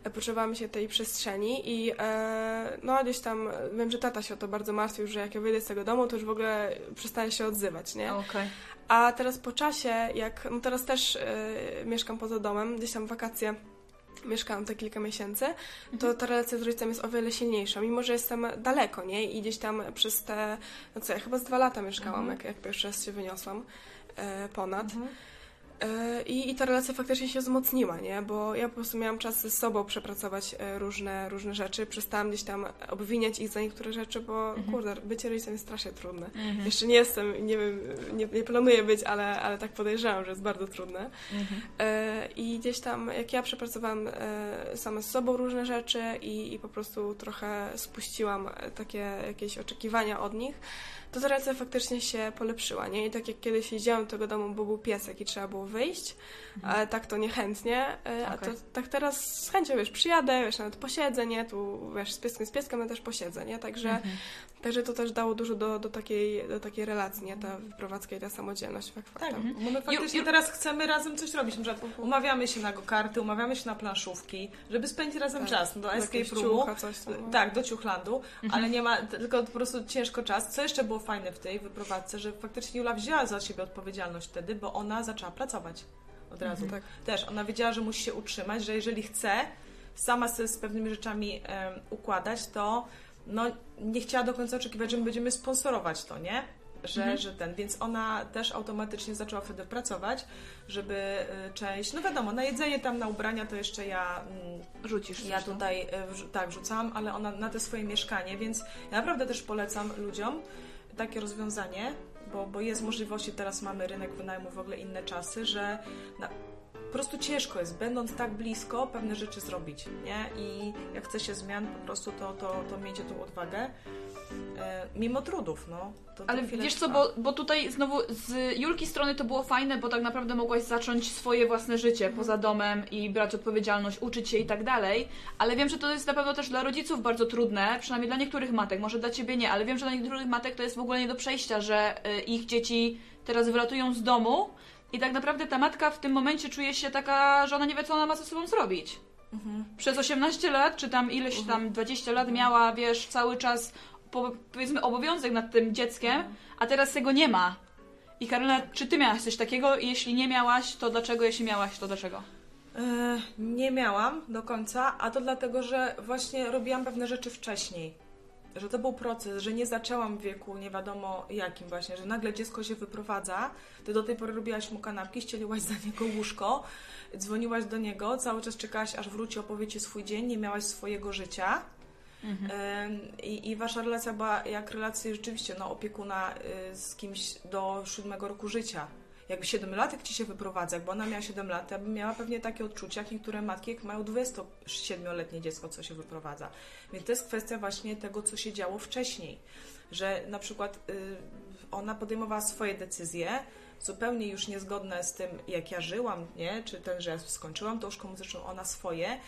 E, Potrzebowałam się tej przestrzeni i e, no gdzieś tam, e, wiem, że tata się o to bardzo martwił, że jak ja wyjdę z tego domu, to już w ogóle przestaję się odzywać, nie? Okej. A teraz po czasie, jak, no teraz też e, mieszkam poza domem, gdzieś tam wakacje mieszkałam te kilka miesięcy, to ta relacja z rodzicem jest o wiele silniejsza, mimo że jestem daleko, nie? I gdzieś tam przez te, no co, ja chyba z dwa lata mieszkałam, jak, jak pierwszy raz się wyniosłam e, ponad. E, I, I ta relacja faktycznie się wzmocniła, nie? Bo ja po prostu miałam czas ze sobą przepracować e, różne, różne rzeczy. Przestałam gdzieś tam obwiniać ich za niektóre rzeczy, bo kurde, bycie rodzicem jest strasznie trudne. Jeszcze nie jestem, nie wiem, nie, nie planuję być, ale, ale tak podejrzewam, że jest bardzo trudne. E, I gdzieś tam, jak ja przepracowałam e, sama z sobą różne rzeczy i, i po prostu trochę spuściłam e, takie jakieś oczekiwania od nich, to ta relacja faktycznie się polepszyła, nie? I tak jak kiedyś jeździłam do tego domu, bo był piesek i trzeba było wyjść, ale tak to niechętnie, e, a Okej. to tak teraz z chęcią, wiesz, przyjadę, wiesz, nawet posiedzę, nie? Tu, wiesz, z pieskiem, z pieskiem, ale też posiedzę, nie? Także, także to też dało dużo do, do, takiej, do takiej relacji, nie? Ta wyprowadzka i ta samodzielność, fakt Tak, faktem. bo my faktycznie Ju- teraz chcemy razem coś robić. Na przykład umawiamy się na go-karty, umawiamy się na planszówki, żeby spędzić razem Tak. czas. No, do escape roomu. ciucha, coś tam, no. Tak, do ciuchlandu, ale nie ma, tylko po prostu ciężko czas. Co jeszcze było fajne w tej wyprowadzce, że faktycznie Jula wzięła za siebie odpowiedzialność wtedy, bo ona zaczęła pracować od razu. Tak. Też ona wiedziała, że musi się utrzymać, że jeżeli chce sama sobie z pewnymi rzeczami em, układać, to no, nie chciała do końca oczekiwać, że my będziemy sponsorować to, nie? Że, że ten, więc ona też automatycznie zaczęła wtedy pracować, żeby y, część, no wiadomo, na jedzenie tam, na ubrania to jeszcze ja mm, Rzucisz ja tutaj wrzu- tak rzucałam, ale ona na te swoje mieszkanie, więc ja naprawdę też polecam ludziom takie rozwiązanie, bo, bo jest możliwości, teraz mamy rynek wynajmu, w ogóle inne czasy, że na, po prostu ciężko jest, będąc tak blisko, pewne rzeczy zrobić, nie? I jak chce się zmian, po prostu to, to, to miejcie tą odwagę. E, mimo trudów, no. To, to Ale wiesz co, bo, bo tutaj znowu z Julki strony to było fajne, bo tak naprawdę mogłaś zacząć swoje własne życie poza domem i brać odpowiedzialność, uczyć się i tak dalej. Ale wiem, że to jest na pewno też dla rodziców bardzo trudne, przynajmniej dla niektórych matek, może dla ciebie nie, ale wiem, że dla niektórych matek to jest w ogóle nie do przejścia, że y, ich dzieci teraz wylatują z domu i tak naprawdę ta matka w tym momencie czuje się taka, że ona nie wie, co ona ma ze sobą zrobić. Przez 18 lat, czy tam ileś tam 20 lat miała, wiesz, cały czas po, powiedzmy obowiązek nad tym dzieckiem, a teraz tego nie ma. I Karolina, czy ty miałaś coś takiego? Jeśli nie miałaś, to dlaczego? Jeśli miałaś, to dlaczego? E, Nie miałam do końca, a to dlatego, że właśnie robiłam pewne rzeczy wcześniej. Że to był proces, że nie zaczęłam w wieku nie wiadomo jakim właśnie, że nagle dziecko się wyprowadza, ty do tej pory robiłaś mu kanapki, ścieliłaś za niego łóżko, dzwoniłaś do niego, cały czas czekałaś, aż wróci, opowie ci swój dzień, nie miałaś swojego życia. Ym, I, I wasza relacja była jak relacja rzeczywiście no, opiekuna y, z kimś do siódmego roku życia. Jakby siedmiolatek ci się wyprowadza, jakby ona miała 7 lat, ja bym miała pewnie takie odczucia, jak niektóre matki, jak mają 27-letnie dziecko, co się wyprowadza. Więc to jest kwestia właśnie tego, co się działo wcześniej. Że na przykład y, ona podejmowała swoje decyzje, zupełnie już niezgodne z tym, jak ja żyłam, nie? czy ten, że ja skończyłam tą szkołę muzyczną, ona swoje.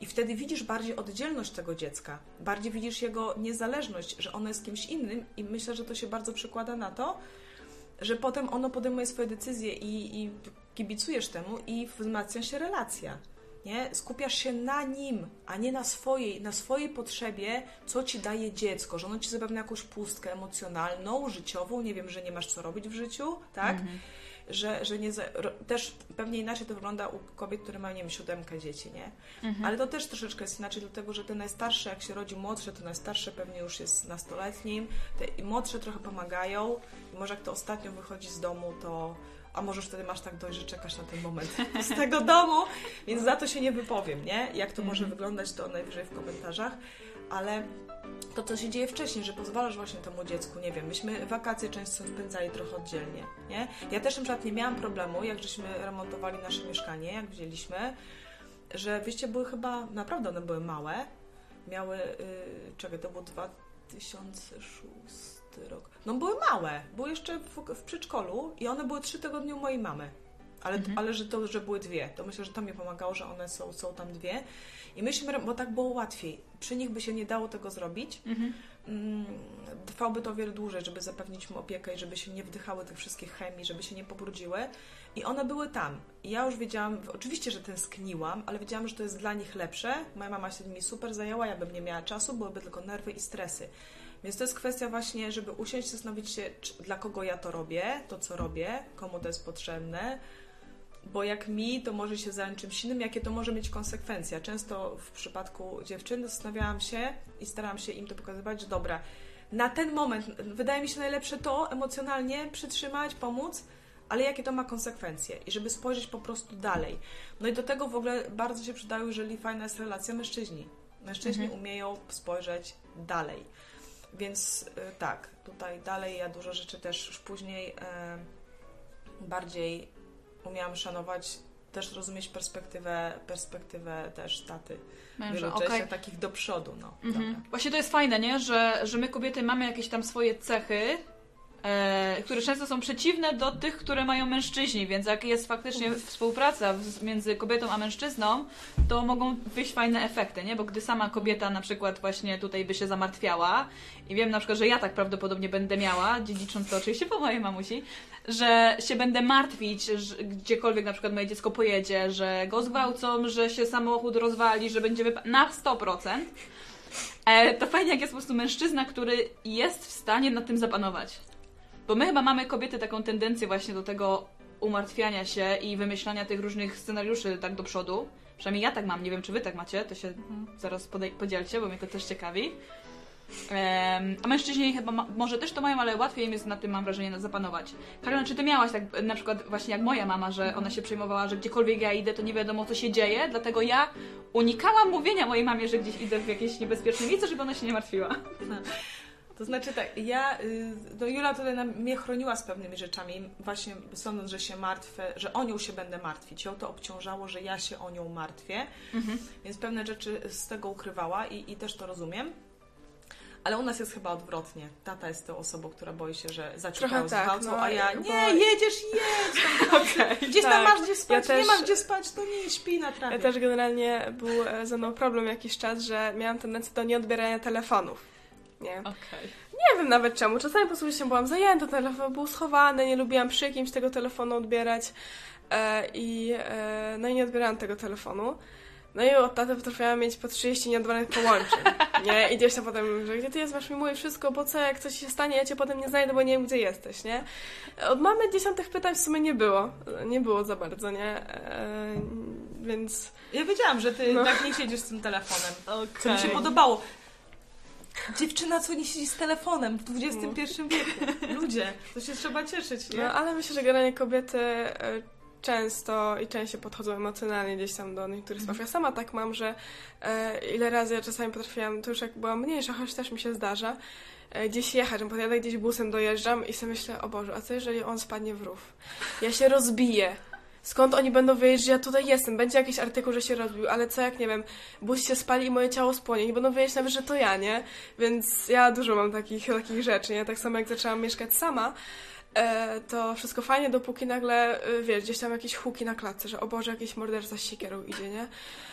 I wtedy widzisz bardziej oddzielność tego dziecka, bardziej widzisz jego niezależność, że ono jest kimś innym i myślę, że to się bardzo przekłada na to, że potem ono podejmuje swoje decyzje i, i kibicujesz temu i wzmacnia się relacja. Nie? Skupiasz się na nim, a nie na swojej, na swojej potrzebie, co ci daje dziecko, że ono ci zapewnia jakąś pustkę emocjonalną, życiową, nie wiem, że nie masz co robić w życiu, tak? Że, że nie też pewnie inaczej to wygląda u kobiet, które mają, nie wiem, siódemkę dzieci, nie? Ale to też troszeczkę jest inaczej, dlatego że te najstarsze, jak się rodzi młodsze, to najstarsze pewnie już jest nastoletnim, te młodsze trochę pomagają i może jak to ostatnio wychodzi z domu, to a może wtedy masz tak dość, że czekasz na ten moment z tego domu, więc za to się nie wypowiem, nie? Jak to może wyglądać, to najwyżej w komentarzach, ale to, co się dzieje wcześniej, że pozwalasz właśnie temu dziecku, nie wiem, myśmy wakacje często spędzali trochę oddzielnie, nie? Ja też na przykład nie miałam problemu, jak żeśmy remontowali nasze mieszkanie, jak wzięliśmy, że wyjście były chyba, naprawdę one były małe, miały, yy, czekaj, to był 2006 rok. No były małe, były jeszcze w, w przedszkolu i one były trzy tygodnie u mojej mamy. Ale, ale że to, że były dwie, to myślę, że to mi pomagało, że one są, są tam dwie. I myśmy, bo tak było łatwiej. Przy nich by się nie dało tego zrobić. Mm, Trwałoby to o wiele dłużej, żeby zapewnić mu opiekę i żeby się nie wdychały tych wszystkich chemii, żeby się nie pobrudziły. I one były tam. I ja już wiedziałam, oczywiście, że tęskniłam, ale wiedziałam, że to jest dla nich lepsze. Moja mama się nimi super zajęła, ja bym nie miała czasu, byłyby tylko nerwy i stresy. Więc to jest kwestia właśnie, żeby usiąść, zastanowić się, czy, dla kogo ja to robię, to co robię, komu to jest potrzebne, bo jak mi, to może się zająć czymś innym, jakie to może mieć konsekwencje. Często w przypadku dziewczyn zastanawiałam się i starałam się im to pokazywać, że dobra, na ten moment wydaje mi się najlepsze to emocjonalnie przytrzymać, pomóc, ale jakie to ma konsekwencje i żeby spojrzeć po prostu dalej. No i do tego w ogóle bardzo się przydają, jeżeli fajna jest relacja mężczyźni. Mężczyźni umieją spojrzeć dalej. Więc y, tak, tutaj dalej ja dużo rzeczy też już później e, bardziej umiałam szanować, też rozumieć perspektywę, perspektywę też taty. Męża, okay. takich do przodu, no. Mhm. Właśnie to jest fajne, nie? Że, że my kobiety mamy jakieś tam swoje cechy, e, które często są przeciwne do tych, które mają mężczyźni, więc jak jest faktycznie współpraca między kobietą a mężczyzną, to mogą wyjść fajne efekty, nie? Bo gdy sama kobieta na przykład właśnie tutaj by się zamartwiała i wiem na przykład, że ja tak prawdopodobnie będę miała, dziedzicząc to oczywiście po mojej mamusi, że się będę martwić, że gdziekolwiek na przykład moje dziecko pojedzie, że go zgwałcą, że się samochód rozwali, że będzie wypa- na 100%. E, to fajnie, jak jest po prostu mężczyzna, który jest w stanie nad tym zapanować. Bo my chyba mamy kobiety taką tendencję właśnie do tego umartwiania się i wymyślania tych różnych scenariuszy tak do przodu. Przynajmniej ja tak mam, nie wiem czy wy tak macie, to się zaraz podej- podzielcie, bo mnie to też ciekawi. A mężczyźni chyba ma, może też to mają, ale łatwiej im jest nad tym, mam wrażenie, zapanować. Karolina, czy ty miałaś tak na przykład właśnie jak moja mama, że ona się przejmowała, że gdziekolwiek ja idę, to nie wiadomo co się dzieje, dlatego ja unikałam mówienia mojej mamie, że gdzieś idę w jakieś niebezpieczne miejsce, żeby ona się nie martwiła. To znaczy tak, ja, no Jula tutaj mnie chroniła z pewnymi rzeczami, właśnie sądząc, że się martwię, że o nią się będę martwić. Ją to obciążało, że ja się o nią martwię, więc pewne rzeczy z tego ukrywała i, i też to rozumiem. Ale u nas jest chyba odwrotnie. Tata jest tą osobą, która boi się, że zaciukają tak, no, a ja bo- nie, jedziesz, jedź! Okej. Gdzieś tam Tak. masz gdzie spać, Ja nie też- masz gdzie spać, to nie śpi na trawie. Ja też generalnie był e, ze mną problem jakiś czas, że miałam tendencję do nieodbierania telefonów. Nie. Okej. Nie wiem nawet czemu. Czasami po prostu się byłam zajęta, telefon był schowany, nie lubiłam przy kimś tego telefonu odbierać e, i e, no i nie odbierałam tego telefonu. No i od taty potrafiłam mieć po 30 nieodbranych połączeń. Nie? I gdzieś tam potem, że gdzie ty jest, masz mi mówić wszystko, bo co, jak coś się stanie, ja cię potem nie znajdę, bo nie wiem, gdzie jesteś, nie? Od mamy dziesiątych pytań w sumie nie było. Nie było za bardzo, nie? E, więc... Ja wiedziałam, że ty No. tak nie siedzisz z tym telefonem. Co mi się podobało. Dziewczyna, co nie siedzi z telefonem w XXI wieku. Ludzie, to się trzeba cieszyć, nie? No, ale myślę, że generalnie kobiety e, często i częściej podchodzą emocjonalnie gdzieś tam do niektórych spraw. Ja sama tak mam, że e, ile razy ja czasami potrafiłam, to już jak byłam mniejsza, choć też mi się zdarza, e, gdzieś jechać, że podjadę gdzieś busem, dojeżdżam i sobie myślę, o Boże, a co jeżeli on spadnie w rów? Ja się rozbiję. Skąd oni będą wiedzieć, że ja tutaj jestem? Będzie jakiś artykuł, że się rozbił, ale co jak, nie wiem, bus się spali i moje ciało spłonie. Nie będą wiedzieć nawet, że to ja, nie? Więc ja dużo mam takich, takich rzeczy, nie? Tak samo jak zaczęłam mieszkać sama, to wszystko fajnie, dopóki nagle, e, wiesz, gdzieś tam jakieś huki na klatce, że o Boże, jakiś morderca z sikierą idzie, nie?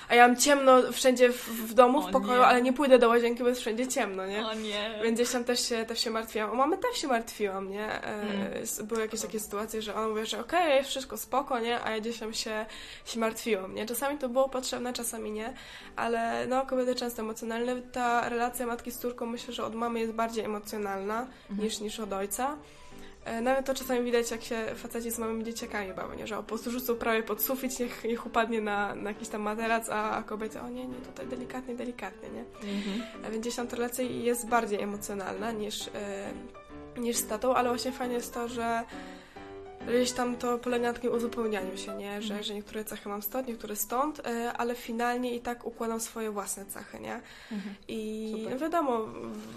A ja mam ciemno wszędzie w, w domu, O w pokoju, nie. ale nie pójdę do łazienki, bo jest wszędzie ciemno, nie? O nie. Więc gdzieś tam też się, też się martwiłam. O mamę też się martwiłam, nie? E, Mm. Były jakieś takie sytuacje, że ona mówi, że okej, jest wszystko spoko, nie? A ja gdzieś tam się, się martwiłam, nie? Czasami to było potrzebne, czasami nie. Ale no, kobiety często emocjonalne. Ta relacja matki z córką myślę, że od mamy jest bardziej emocjonalna niż, niż od ojca. E, Nawet to czasami widać, jak się faceci z małymi dzieciakami bawią, nie? że o, po prostu rzucą prawie pod sufit, niech, niech upadnie na, na jakiś tam materac, a, a kobiety, o nie, nie, tutaj delikatnie, delikatnie, nie? A więc jest bardziej emocjonalna niż, e, niż z tatą, ale właśnie fajnie jest to, że gdzieś tam to polega na takim uzupełnianiu się, nie? Że, że niektóre cechy mam stąd, niektóre stąd, e, ale finalnie i tak układam swoje własne cechy, nie? I Super. wiadomo,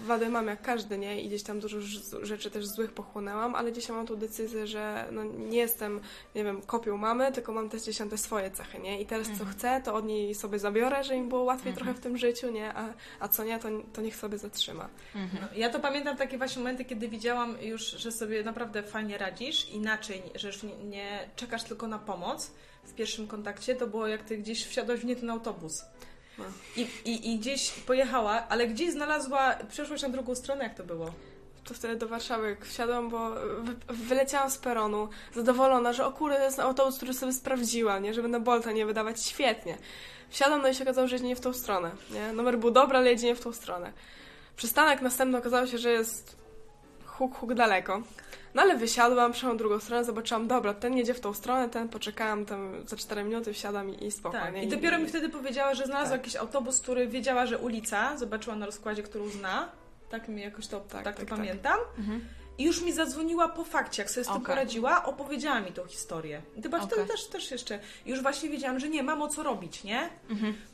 wady mam jak każdy, nie? I gdzieś tam dużo rzeczy też złych pochłonęłam, ale gdzieś mam tą decyzję, że no nie jestem, nie wiem, kopią mamy, tylko mam też gdzieś tam te swoje cechy, nie? I teraz co chcę, to od niej sobie zabiorę, że mi było łatwiej trochę w tym życiu, nie? A, a co nie, to, to niech sobie zatrzyma. No, Ja to pamiętam takie właśnie momenty, kiedy widziałam już, że sobie naprawdę fajnie radzisz, inaczej, że już nie, nie czekasz tylko na pomoc w pierwszym kontakcie, to było jak ty gdzieś wsiadłaś w nie ten autobus. I, i, I gdzieś pojechała, ale gdzieś znalazła, przeszłaś na drugą stronę, jak to było? To wtedy do Warszawy wsiadłam, bo wy, wyleciałam z peronu, zadowolona, że o kurde, to jest autobus, który sobie sprawdziła, nie? Żeby na Bolta nie wydawać świetnie. Wsiadam, no i się okazało, że jedzie nie w tą stronę, nie? Numer był dobry, ale jedzie nie w tą stronę. Przystanek następny okazało się, że jest huk, huk daleko. No ale wysiadłam, przeszłam drugą stronę, zobaczyłam, dobra, ten jedzie w tą stronę, ten poczekałam tam za 4 minuty, wsiadam i, i spokojnie. Tak. I dopiero mi wtedy powiedziała, że znalazła Tak. jakiś autobus, który wiedziała, że ulica, zobaczyła na rozkładzie, którą zna. Tak mi jakoś to, tak, Tak, to tak, tak. pamiętam. I już mi zadzwoniła po fakcie, jak sobie z tym Okej. poradziła, opowiedziała mi tą historię. I chyba Okej. wtedy też, też jeszcze, już właśnie wiedziałam, że nie, mam o co robić, nie?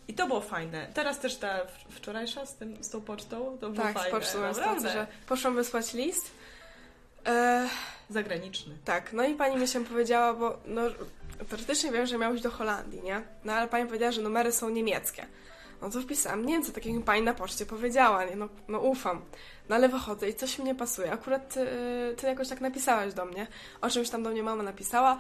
I to było fajne. Teraz też ta wczorajsza z, tym, z tą pocztą, to było Tak, fajne. z pocztą naprawdę. że poszłam wysłać list. E, Zagraniczny. Tak, no i pani mi się powiedziała, bo no, teoretycznie wiem, że miał iść do Holandii, nie? No ale pani powiedziała, że numery są niemieckie. No to wpisałam Niemcy, tak jak mi pani na poczcie powiedziała, nie? No, no ufam. No ale wychodzę i coś mi nie pasuje. Akurat ty, ty jakoś tak napisałaś do mnie, o czymś tam do mnie mama napisała.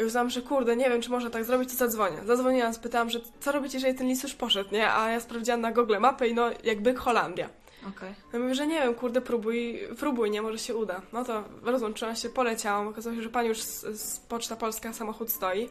I uznałam, że kurde, nie wiem, czy można tak zrobić, to zadzwonię. Zadzwoniłam, spytałam, że co robić, jeżeli ten list już poszedł, nie? A ja sprawdziłam na Google mapę i no, jakby Holandia. Okej. Ja mówię, że nie wiem, kurde, próbuj, próbuj, nie, może się uda. No to rozłączyłam się, poleciałam, okazało się, że pani już z, z Poczta Polska samochód stoi.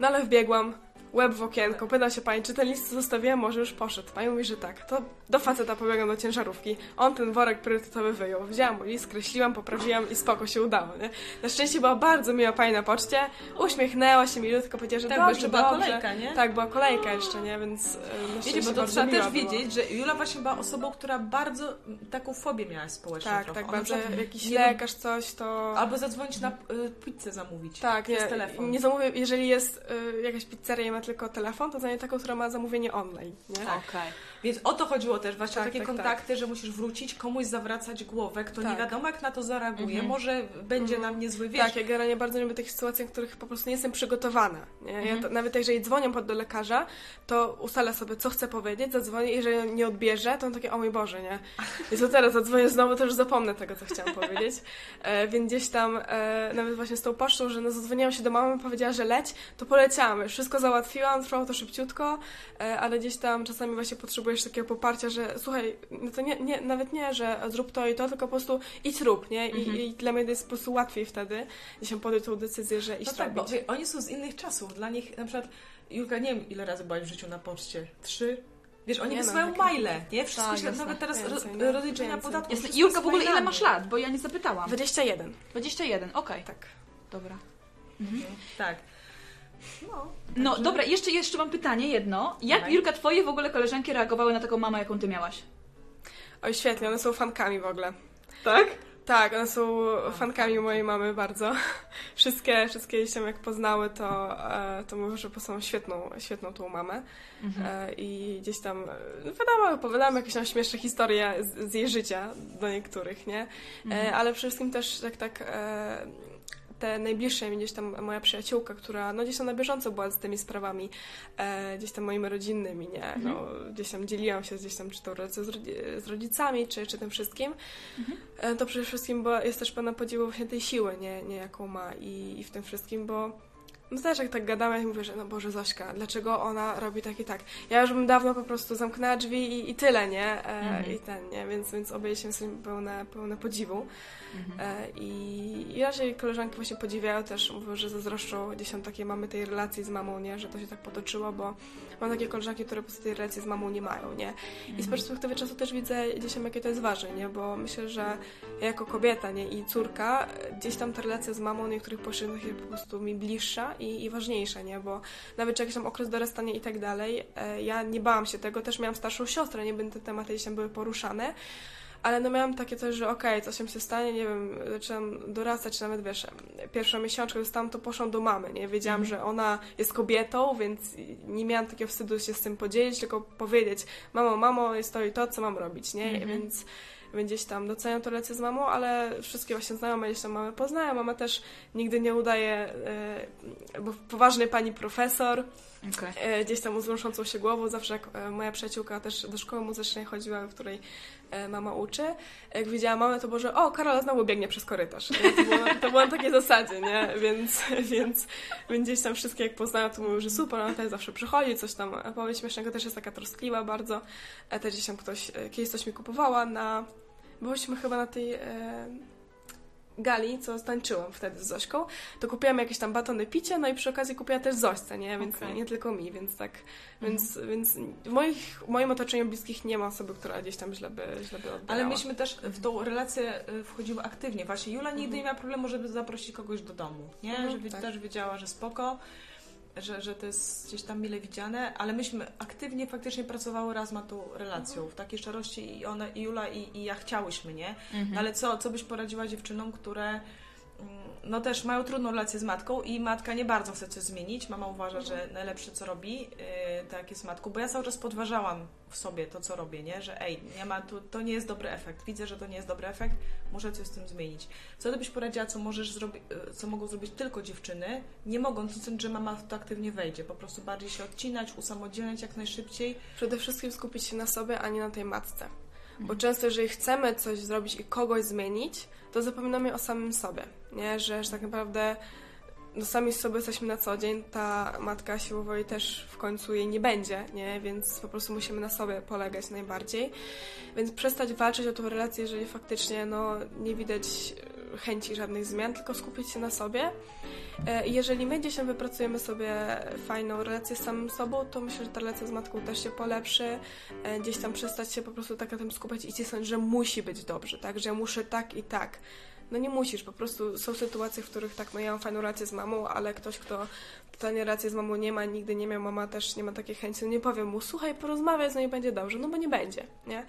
No ale wbiegłam, łeb w okienko, pyta się pani, czy ten list co zostawiłam, może już poszedł. Pani mówi, że tak. To do faceta pobiegłam do ciężarówki. On ten worek priorytetowy wyjął. Wzięłam mu list, skreśliłam, poprawiłam i spoko się udało, nie? Na szczęście była bardzo miła pani na poczcie, uśmiechnęła się milutko, powiedziała, że Tak, bo dobrze, jeszcze była dobrze. kolejka, nie? Tak, była kolejka jeszcze, nie? Więc na Wiecie, bo to trzeba też wiedzieć, że Jula właśnie była osobą, która bardzo taką fobię miała społeczną Tak, trochę. tak, Ona bardzo jakiś nie- lekarz, coś, to... Albo zadzwonić na y, pizzę zamówić. Tak, nie, telefon. nie zamówię, jeżeli jest y, jakaś pizzeria i ma tylko telefon, to zajmie taką, która ma zamówienie online, nie? Okej. Więc o to chodziło też, właśnie o Tak, takie tak, kontakty, że musisz wrócić, komuś zawracać głowę, kto nie Tak. wiadomo jak na to zareaguje, Mhm. może będzie na mnie zły, wiesz. Tak, ja generalnie bardzo lubię tych sytuacji, w których po prostu nie jestem przygotowana. Nie? Ja Mhm. to, nawet jeżeli dzwonię pod do lekarza, to ustalę sobie, co chcę powiedzieć, zadzwonię i jeżeli nie odbierze, to on takie, o mój Boże, nie? I co teraz, zadzwonię znowu, to już zapomnę tego, co chciałam powiedzieć. E, więc gdzieś tam, e, nawet właśnie z tą pocztą, że no, zadzwoniłam się do mamy, powiedziała, że leć, to poleciałam, wszystko załatwiłam, trwało to szybciutko, e, ale gdzieś tam czasami właśnie potrzebujesz takiego poparcia, że słuchaj, no to nie, nie, nawet nie, że zrób to i to, tylko po prostu idź rób, nie? I, Mhm. i dla mnie to jest po prostu łatwiej wtedy, jeśli podjąć tą decyzję, że iść No tak, bo robić. wie, oni są z innych czasów. Dla nich na przykład, Julka, nie wiem ile razy byłaś w życiu na poczcie. Trzy? Wiesz, oni Nie no, wysyłają jak- maile, nie? Wszystko Tak, się, jasne. nawet teraz Więcej, ro, no. rozliczenia Więcej. podatków. Jest, wszystko Julka, w ogóle ile masz lat? Bo ja nie zapytałam. 21. 21, okej. Tak. Dobra. Tak. No. No Także- dobra, jeszcze, jeszcze mam pytanie jedno. Jak Dawaj. Julka, twoje w ogóle koleżanki reagowały na taką mamę, jaką ty miałaś? Oj, świetnie, one są fankami w ogóle. Tak? Tak, one są fankami mojej mamy bardzo. Wszystkie, wszystkie jeśli jak poznały, to, e, to mówią, że są świetną, świetną tą mamę. E, I gdzieś tam, e, wiadomo, opowiadamy jakieś tam śmieszne historie z, z jej życia do niektórych, nie? E, Ale przede wszystkim też tak, tak te najbliższe, gdzieś tam moja przyjaciółka, która no gdzieś tam na bieżąco była z tymi sprawami, e, gdzieś tam moimi rodzinnymi, nie? No, gdzieś tam dzieliłam się gdzieś tam czy to z, z rodzicami, czy, czy tym wszystkim. E, to przede wszystkim bo jest też pełna podziwu właśnie tej siły, nie, nie jaką ma i, i w tym wszystkim, bo no też jak tak gadamy, ja mówię, że no Boże Zośka, dlaczego ona robi tak i tak? Ja już bym dawno po prostu zamknęła drzwi i, i tyle, nie? E, Mhm. I ten, nie? Więc, więc obie się są pełne, pełne podziwu. E, I, I raczej koleżanki właśnie podziwiają też, mówią, że zazdroszczą gdzieś tam takiej mamy tej relacji z mamą, nie? Że to się tak potoczyło, bo mam takie koleżanki, które po prostu tej relacji z mamą nie mają, nie? I z perspektywy czasu też widzę gdzieś tam, jakie to jest ważne, nie? Bo myślę, że ja jako kobieta, nie? I córka, gdzieś tam ta relacja z mamą na niektórych płaszczyznach jest po prostu mi bliższa i, i ważniejsza, nie? Bo nawet czy jakiś tam okres dorastania i tak dalej, e, ja nie bałam się tego, też miałam starszą siostrę, nie? By te tematy gdzieś tam były poruszane, ale no miałam takie coś, że okej, coś tam się stanie, nie wiem, zaczynam dorastać, czy nawet wiesz, pierwszą miesiączkę dostałam, to poszłam do mamy, nie? Wiedziałam, że ona jest kobietą, więc nie miałam takiego wstydu się z tym podzielić, tylko powiedzieć, mamo, mamo, jest to i to, co mam robić, nie? Więc więc gdzieś tam doceniam to relację z mamą, ale wszystkie właśnie znajome gdzieś tam mamy poznają. Mama też nigdy nie udaje, e, bo poważny pani profesor, Okej. e, gdzieś tam wzruszącą się głową, zawsze jak e, moja przyjaciółka też do szkoły muzycznej chodziła, w której mama uczy, jak widziała mamę, to było, że o, Karola znowu biegnie przez korytarz. To, było, to było na takiej zasadzie, nie? Więc, więc, więc gdzieś tam wszystkie jak poznają, to mówią, że super, ona też zawsze przychodzi, coś tam powie śmiesznego, też jest taka troskliwa bardzo. Też gdzieś tam ktoś, kiedyś coś mi kupowała na... Byłyśmy chyba na tej... E, gali, co tańczyłam wtedy z Zośką, to kupiłam jakieś tam batony picia, no i przy okazji kupiłam też Zośce, nie? Więc Okej. nie, nie tylko mi, więc tak, Mhm. więc, więc w, moich, w moim otoczeniu bliskich nie ma osoby, która gdzieś tam źle by, źle by odbierała. Ale myśmy też w tą relację y, wchodziły aktywnie. Właśnie Jula nigdy nie miała problemu, żeby zaprosić kogoś do domu, nie? Mhm, że wi- tak. też wiedziała, że spoko, że, że to jest gdzieś tam mile widziane, ale myśmy aktywnie faktycznie pracowały raz na tą relacją, w takiej szczerości i one, i Jula i, i ja chciałyśmy, nie? No ale co, co byś poradziła dziewczynom, które no też mają trudną relację z matką i matka nie bardzo chce coś zmienić. Mama uważa, że najlepsze co robi, yy, tak jest matką, bo ja cały czas podważałam w sobie to, co robię, nie? Że ej, nie ma tu, to nie jest dobry efekt. Widzę, że to nie jest dobry efekt, muszę coś z tym zmienić. Co ty byś poradziła, co możesz zrobić, co mogą zrobić tylko dziewczyny, nie mogąc liczyć, że mama w to aktywnie wejdzie. Po prostu bardziej się odcinać, usamodzielniać jak najszybciej. Przede wszystkim skupić się na sobie, a nie na tej matce. Mhm. Bo często, jeżeli chcemy coś zrobić i kogoś zmienić, to zapominamy o samym sobie, nie? Że, że tak naprawdę no sami z sobą jesteśmy na co dzień, ta matka jej też w końcu jej nie będzie, nie? Więc po prostu musimy na sobie polegać najbardziej. Więc przestać walczyć o tą relację, jeżeli faktycznie no, nie widać e, chęci żadnych zmian, tylko skupić się na sobie. E, jeżeli my gdzieś wypracujemy sobie fajną relację z samym sobą, to myślę, że ta relacja z matką też się polepszy. E, Gdzieś tam przestać się po prostu tak na tym skupiać i cisnąć, że musi być dobrze, tak? Że ja muszę tak i tak. No nie musisz, po prostu są sytuacje, w których tak, no ja mam fajną relację z mamą, ale ktoś, kto totalnie relację z mamą nie ma, nigdy nie miał, mama też nie ma takiej chęci, no nie powiem mu, słuchaj, porozmawiaj z nią i będzie dobrze, no bo nie będzie, nie?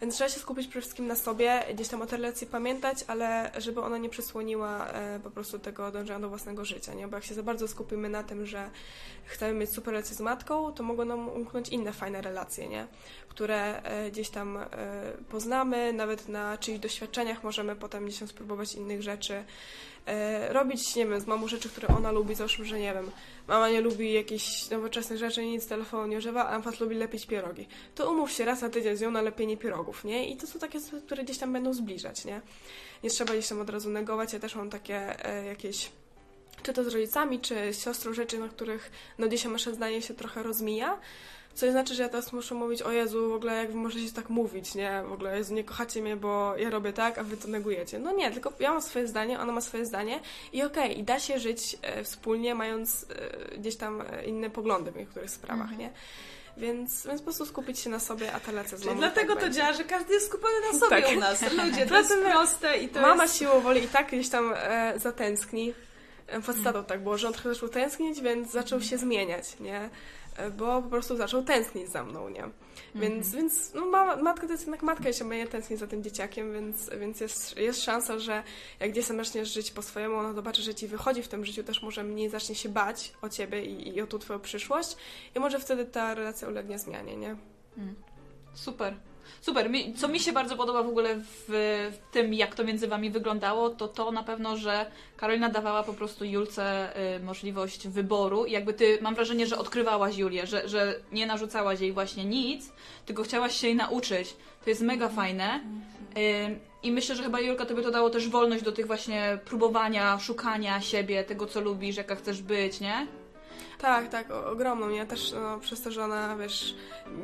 Więc trzeba się skupić przede wszystkim na sobie, gdzieś tam o tej relacji pamiętać, ale żeby ona nie przysłoniła e, po prostu tego dążenia do własnego życia, nie? Bo jak się za bardzo skupimy na tym, że chcemy mieć super relację z matką, to mogą nam umknąć inne fajne relacje, nie? Które e, gdzieś tam e, poznamy, nawet na czyichś doświadczeniach możemy potem gdzieś tam spróbować innych rzeczy. E, robić, nie wiem, z mamą rzeczy, które ona lubi, załóżmy, że nie wiem, mama nie lubi jakichś nowoczesnych rzeczy, nic telefonu nie używa, a na lubi lepić pierogi. To umów się raz na tydzień z nią na lepienie pierogów, nie? I to są takie które gdzieś tam będą zbliżać, nie? Nie trzeba gdzieś tam od razu negować. Ja też mam takie e, jakieś czy to z rodzicami, czy z siostrą rzeczy, na których no dzisiaj nasze zdanie się trochę rozmija. Co nie znaczy, że ja teraz muszę mówić, o Jezu, w ogóle jak wy możecie tak mówić, nie? W ogóle, Jezu, nie kochacie mnie, bo ja robię tak, a wy to negujecie. No nie, tylko ja mam swoje zdanie, ona ma swoje zdanie i okej, i da się żyć e, wspólnie, mając e, gdzieś tam e, inne poglądy w niektórych sprawach, nie? Więc, więc po prostu skupić się na sobie, a ta relacja z Czyli mamą dlatego tak to będzie. działa, że każdy jest skupiony na sobie Tak. u nas. Ludzie, to jest proste i to Mama jest... siłą woli i tak gdzieś tam e, zatęskni. Pod tak było, że on trochę zaczął tęsknić, więc zaczął się zmieniać, nie? Bo po prostu zaczął tęsknić za mną, nie? Więc, więc no, ma, matka to jest jednak matka, jeśli nie tęskni za tym dzieciakiem, więc, więc jest, jest szansa, że jak gdzieś zaczniesz żyć po swojemu, ona zobaczy, że ci wychodzi w tym życiu, też może mniej zacznie się bać o ciebie i, i o tą twoją przyszłość i może wtedy ta relacja ulegnie zmianie, nie? Super. Super. Mi, co mi się bardzo podoba w ogóle w, w tym, jak to między wami wyglądało, to to na pewno, że Karolina dawała po prostu Julce y, możliwość wyboru i jakby ty, mam wrażenie, że odkrywałaś Julię, że, że nie narzucałaś jej właśnie nic, tylko chciałaś się jej nauczyć. To jest mega fajne. Y, I myślę, że chyba Julka tobie to dało też wolność do tych właśnie próbowania, szukania siebie, tego co lubisz, jaka chcesz być, nie? Tak, tak, ogromną. Ja też no, przez to, że ona, wiesz,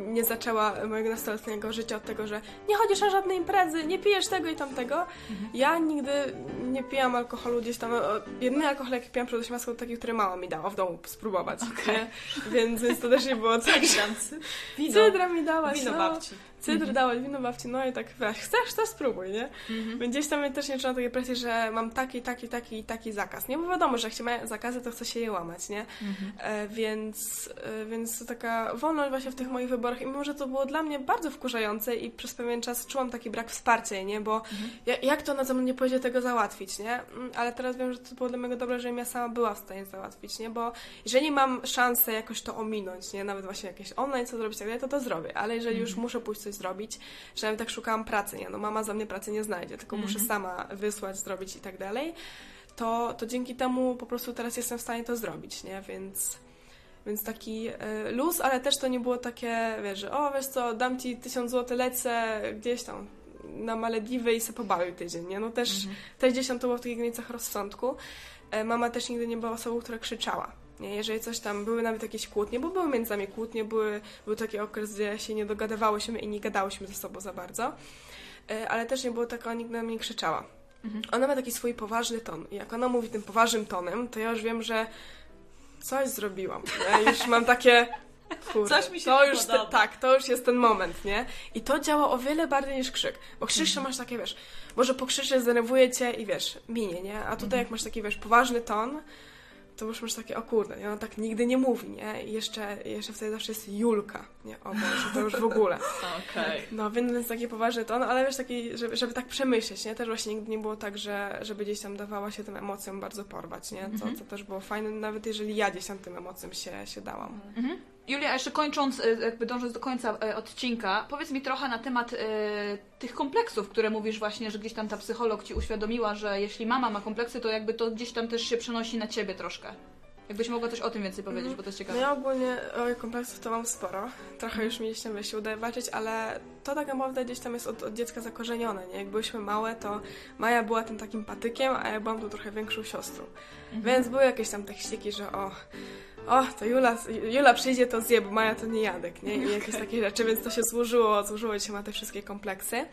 nie zaczęła mojego nastoletniego życia od tego, że nie chodzisz na żadne imprezy, nie pijesz tego i tamtego. Ja nigdy nie pijam alkoholu gdzieś tam. Jedyny alkohol, jaki pijam przed 18 to taki, który mama mi dała w domu spróbować. Nie? Więc, więc to też nie było Wino, cydra mi dałaś, wino no. babci. Cydr dałaś, wino babci, no i tak, weź, chcesz, to spróbuj, nie? Mhm. Więc gdzieś tam ja też nie czułam takiej presji, że mam taki, taki, taki i taki zakaz. Nie, bo wiadomo, że jak się ma zakazy, to chce się je łamać, nie? E, więc, e, więc to taka wolność właśnie w tych moich wyborach i mimo, że to było dla mnie bardzo wkurzające i przez pewien czas czułam taki brak wsparcia, nie? Bo ja, jak to ona ze mną nie pójdzie tego załatwić, nie? Mm, Ale teraz wiem, że to było dla mnie dobre, że ja sama była w stanie załatwić, nie? Bo jeżeli mam szansę jakoś to ominąć, nie? Nawet właśnie jakieś online co zrobić, tak dalej, to to zrobię. Ale jeżeli już muszę pójść coś zrobić, że nawet tak szukałam pracy, nie? No mama za mnie pracy nie znajdzie, tylko muszę sama wysłać, zrobić i tak dalej, to, to dzięki temu po prostu teraz jestem w stanie to zrobić, nie? Więc... Więc taki y, luz, ale też to nie było takie, wiesz, że o, wiesz co, dam ci tysiąc złotych, lecę gdzieś tam na Malediwy i se pobawił tydzień, nie? No też, też gdzieś tam to było w takich granicach rozsądku. E, mama też nigdy nie była osobą, która krzyczała. Nie? Jeżeli coś tam, były nawet jakieś kłótnie, bo były między nami kłótnie, były, był taki okres, gdzie się nie dogadywałyśmy i nie gadałyśmy ze sobą za bardzo, E, ale też nie było tak, ona nigdy na mnie nie krzyczała. Ona ma taki swój poważny ton i jak ona mówi tym poważnym tonem, to ja już wiem, że coś zrobiłam. Ja już mam takie. Kurde, Coś mi się to już podoba. tak, to już jest ten moment, nie? I to działa o wiele bardziej niż krzyk. Bo krzyk Mhm. masz takie, wiesz, może pokrzyczysz, zdenerwuje cię i wiesz, minie, nie? A tutaj Mhm. jak masz taki, wiesz, poważny ton, to już masz takie, o kurde, nie? ona tak nigdy nie mówi, nie? I jeszcze, jeszcze wtedy zawsze jest Julka, nie? O Boże, to już w ogóle. Okej. No, więc taki poważny ton, ale wiesz, taki, żeby, żeby tak przemyśleć, nie? Też właśnie nigdy nie było tak, że żeby gdzieś tam dawała się tym emocjom bardzo porwać, nie? Co, co też było fajne, nawet jeżeli ja gdzieś tam tym emocjom się, się dałam. Mhm. Julia, jeszcze kończąc, y, jakby dążąc do końca y, odcinka, powiedz mi trochę na temat y, tych kompleksów, które mówisz właśnie, że gdzieś tam ta psycholog ci uświadomiła, że jeśli mama ma kompleksy, to jakby to gdzieś tam też się przenosi na ciebie troszkę. Jakbyś mogła coś o tym więcej powiedzieć, bo to jest No ciekawe. ja ogólnie oj, kompleksów to mam sporo. Trochę już mi się udaje walczyć, ale to tak naprawdę gdzieś tam jest od, od dziecka zakorzenione, nie? Jak byłyśmy małe, to Maja była tym takim patykiem, a ja byłam tu trochę większą siostrą. Więc były jakieś tam tekściki, że o, o, to Jula, Jula przyjdzie, to zje, bo Maja to nie jadek, nie? I jakieś takie rzeczy, więc to się złożyło, złożyło się na te wszystkie kompleksy.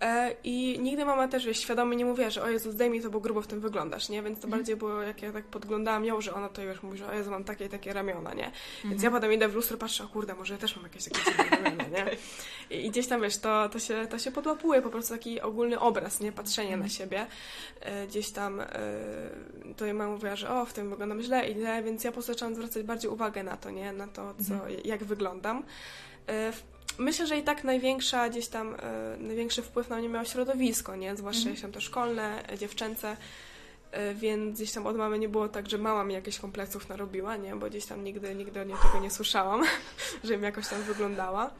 E, I nigdy mama też wiesz, świadomie nie mówiła, że o Jezu, zdejmij to, bo grubo w tym wyglądasz, nie? Więc to bardziej było, jak ja tak podglądałam ją, że ona to już mówi, że o Jezu, mam takie i takie ramiona, nie? Więc ja potem idę w lustro, patrzę, o kurde, może ja też mam jakieś takie ramiona, nie? I, I gdzieś tam, wiesz, to, to, się, to się podłapuje, po prostu taki ogólny obraz, nie? Patrzenie na siebie. E, gdzieś tam e, to jej mama mówiła, że o, w tym wyglądam źle i źle, więc ja po prostu zaczęłam zwracać bardziej uwagę na to, nie? Na to, co, jak wyglądam. Myślę, że i tak największa gdzieś tam, e, największy wpływ na mnie miało środowisko, nie? Zwłaszcza Mhm. gdzieś tam to szkolne, e, dziewczęce, e, więc gdzieś tam od mamy nie było tak, że mama mi jakieś kompleksów narobiła, nie? Bo gdzieś tam nigdy, nigdy od niej tego nie słyszałam, że mi jakoś tam wyglądała.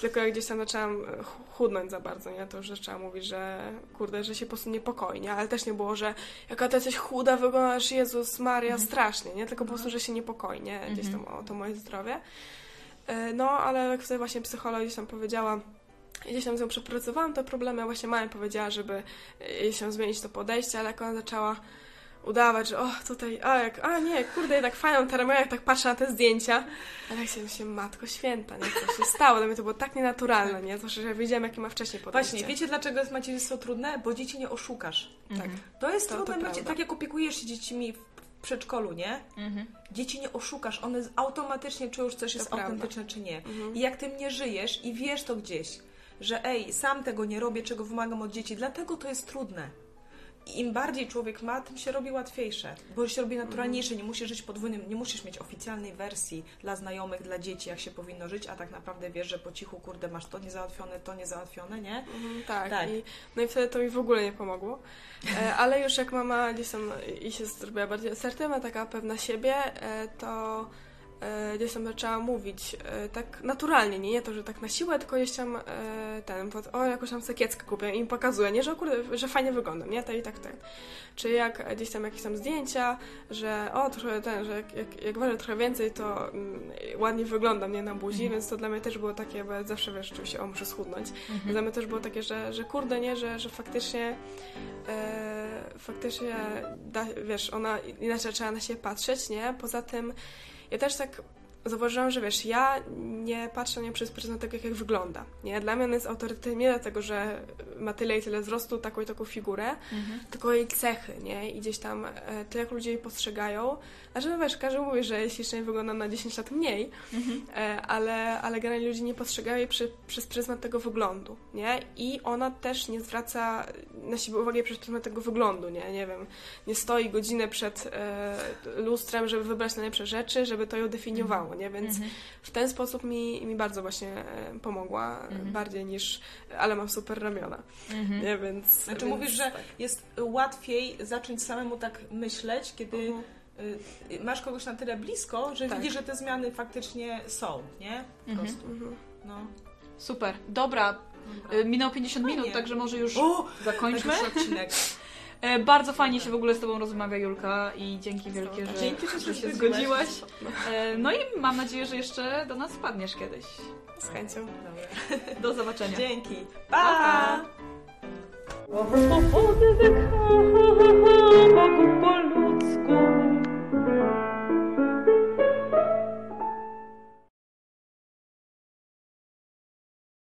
Tylko jak gdzieś tam zaczęłam ch- chudnąć za bardzo, nie? To już zaczęłam mówić, że kurde, że się po prostu niepokoi, nie? Ale też nie było, że jaka ty jesteś chuda, wyglądasz, Jezus Maria, strasznie, nie? Tylko po prostu, że się niepokoi, nie? Gdzieś tam o to moje zdrowie. E, No, ale jak wtedy właśnie psycholog gdzieś tam powiedziała, gdzieś tam z nią przepracowałam te problemy, właśnie mama mi powiedziała, żeby e, się zmienić to podejście, ale jak ona zaczęła udawać, że o, tutaj, a jak, a nie, kurde, jednak fajną ramiona, jak tak patrzę na te zdjęcia, ale jak się myślę, matko święta, nie, co się stało, dla mnie to było tak nienaturalne, nie, zwłaszcza, że wiedziałam, jakie ma wcześniej podejście. Właśnie, wiecie dlaczego jest macierzyństwo trudne? Bo dzieci nie oszukasz. Tak. To jest To- to trudne, prawda. tak jak opiekujesz się dziećmi przedszkolu, nie? Mhm. Dzieci nie oszukasz, one automatycznie czują, czy coś jest prawda. autentyczne, czy nie. Mhm. I jak tym nie żyjesz i wiesz to gdzieś, że ej, sam tego nie robię, czego wymagam od dzieci, dlatego to jest trudne. Im bardziej człowiek ma, tym się robi łatwiejsze, bo się robi naturalniejsze, nie musisz żyć podwójnym, nie musisz mieć oficjalnej wersji dla znajomych, dla dzieci, jak się powinno żyć, a tak naprawdę wiesz, że po cichu, kurde, masz to niezałatwione, to niezałatwione, nie? Mhm, tak, Tak. I, no i wtedy to mi w ogóle nie pomogło. E, ale już jak mama gdzieś tam i się zrobiła bardziej asertywna, taka pewna siebie, e, to gdzieś tam zaczęła mówić e, tak naturalnie, nie, nie to, że tak na siłę, tylko gdzieś tam e, ten, pod, o jakąś tam sakieckę kupię i im pokazuję, nie, że kurde, że fajnie wyglądam, nie, to i tak ten. Czy jak gdzieś tam jakieś tam zdjęcia, że o, trochę ten, że jak, jak, jak ważę trochę więcej, to mm, ładnie wyglądam, nie, na buzi, więc to dla mnie też było takie, bo zawsze, wiesz, oczywiście, o, muszę schudnąć. Dla mnie też było takie, że, że kurde, nie, że, że faktycznie e, faktycznie, da, wiesz, ona inaczej zaczęła na siebie patrzeć, nie? Poza tym ja też tak zauważyłam, że wiesz, ja nie patrzę na nią przez pryzmat tego, jak wygląda, nie? Dla mnie ona jest autorytetem nie dlatego, że ma tyle i tyle wzrostu, taką i taką figurę, tylko jej cechy, nie? I gdzieś tam e, to, jak ludzie jej postrzegają. Znaczy, wiesz, każdy mówi, że ślicznie wygląda na 10 lat mniej, e, ale, ale generalnie ludzie nie postrzegają jej przy, przez pryzmat tego wyglądu, nie? I ona też nie zwraca na siebie uwagi przez pryzmat tego wyglądu, nie? Nie wiem, nie stoi godzinę przed e, lustrem, żeby wybrać najlepsze rzeczy, żeby to ją definiowało, nie? Więc w ten sposób mi, mi bardzo właśnie e, pomogła, e, bardziej niż, ale mam super ramiona, nie? Więc... Znaczy więc mówisz, że tak. jest łatwiej zacząć samemu tak myśleć, kiedy Mhm. y, masz kogoś na tyle blisko, że Tak. widzisz, że te zmiany faktycznie są, nie? Po Mhm. prostu. Mhm. No. Super. Dobra. Y, Minęło 50 minut, Fajnie. także może już O! zakończmy. Odcinek. Bardzo fajnie się w ogóle z Tobą rozmawia, Julka, i dzięki wielkie, że, dzięki, że się zgodziłaś. No i mam nadzieję, że jeszcze do nas wpadniesz kiedyś. Z chęcią. Dobra. Do zobaczenia. Dzięki. Pa!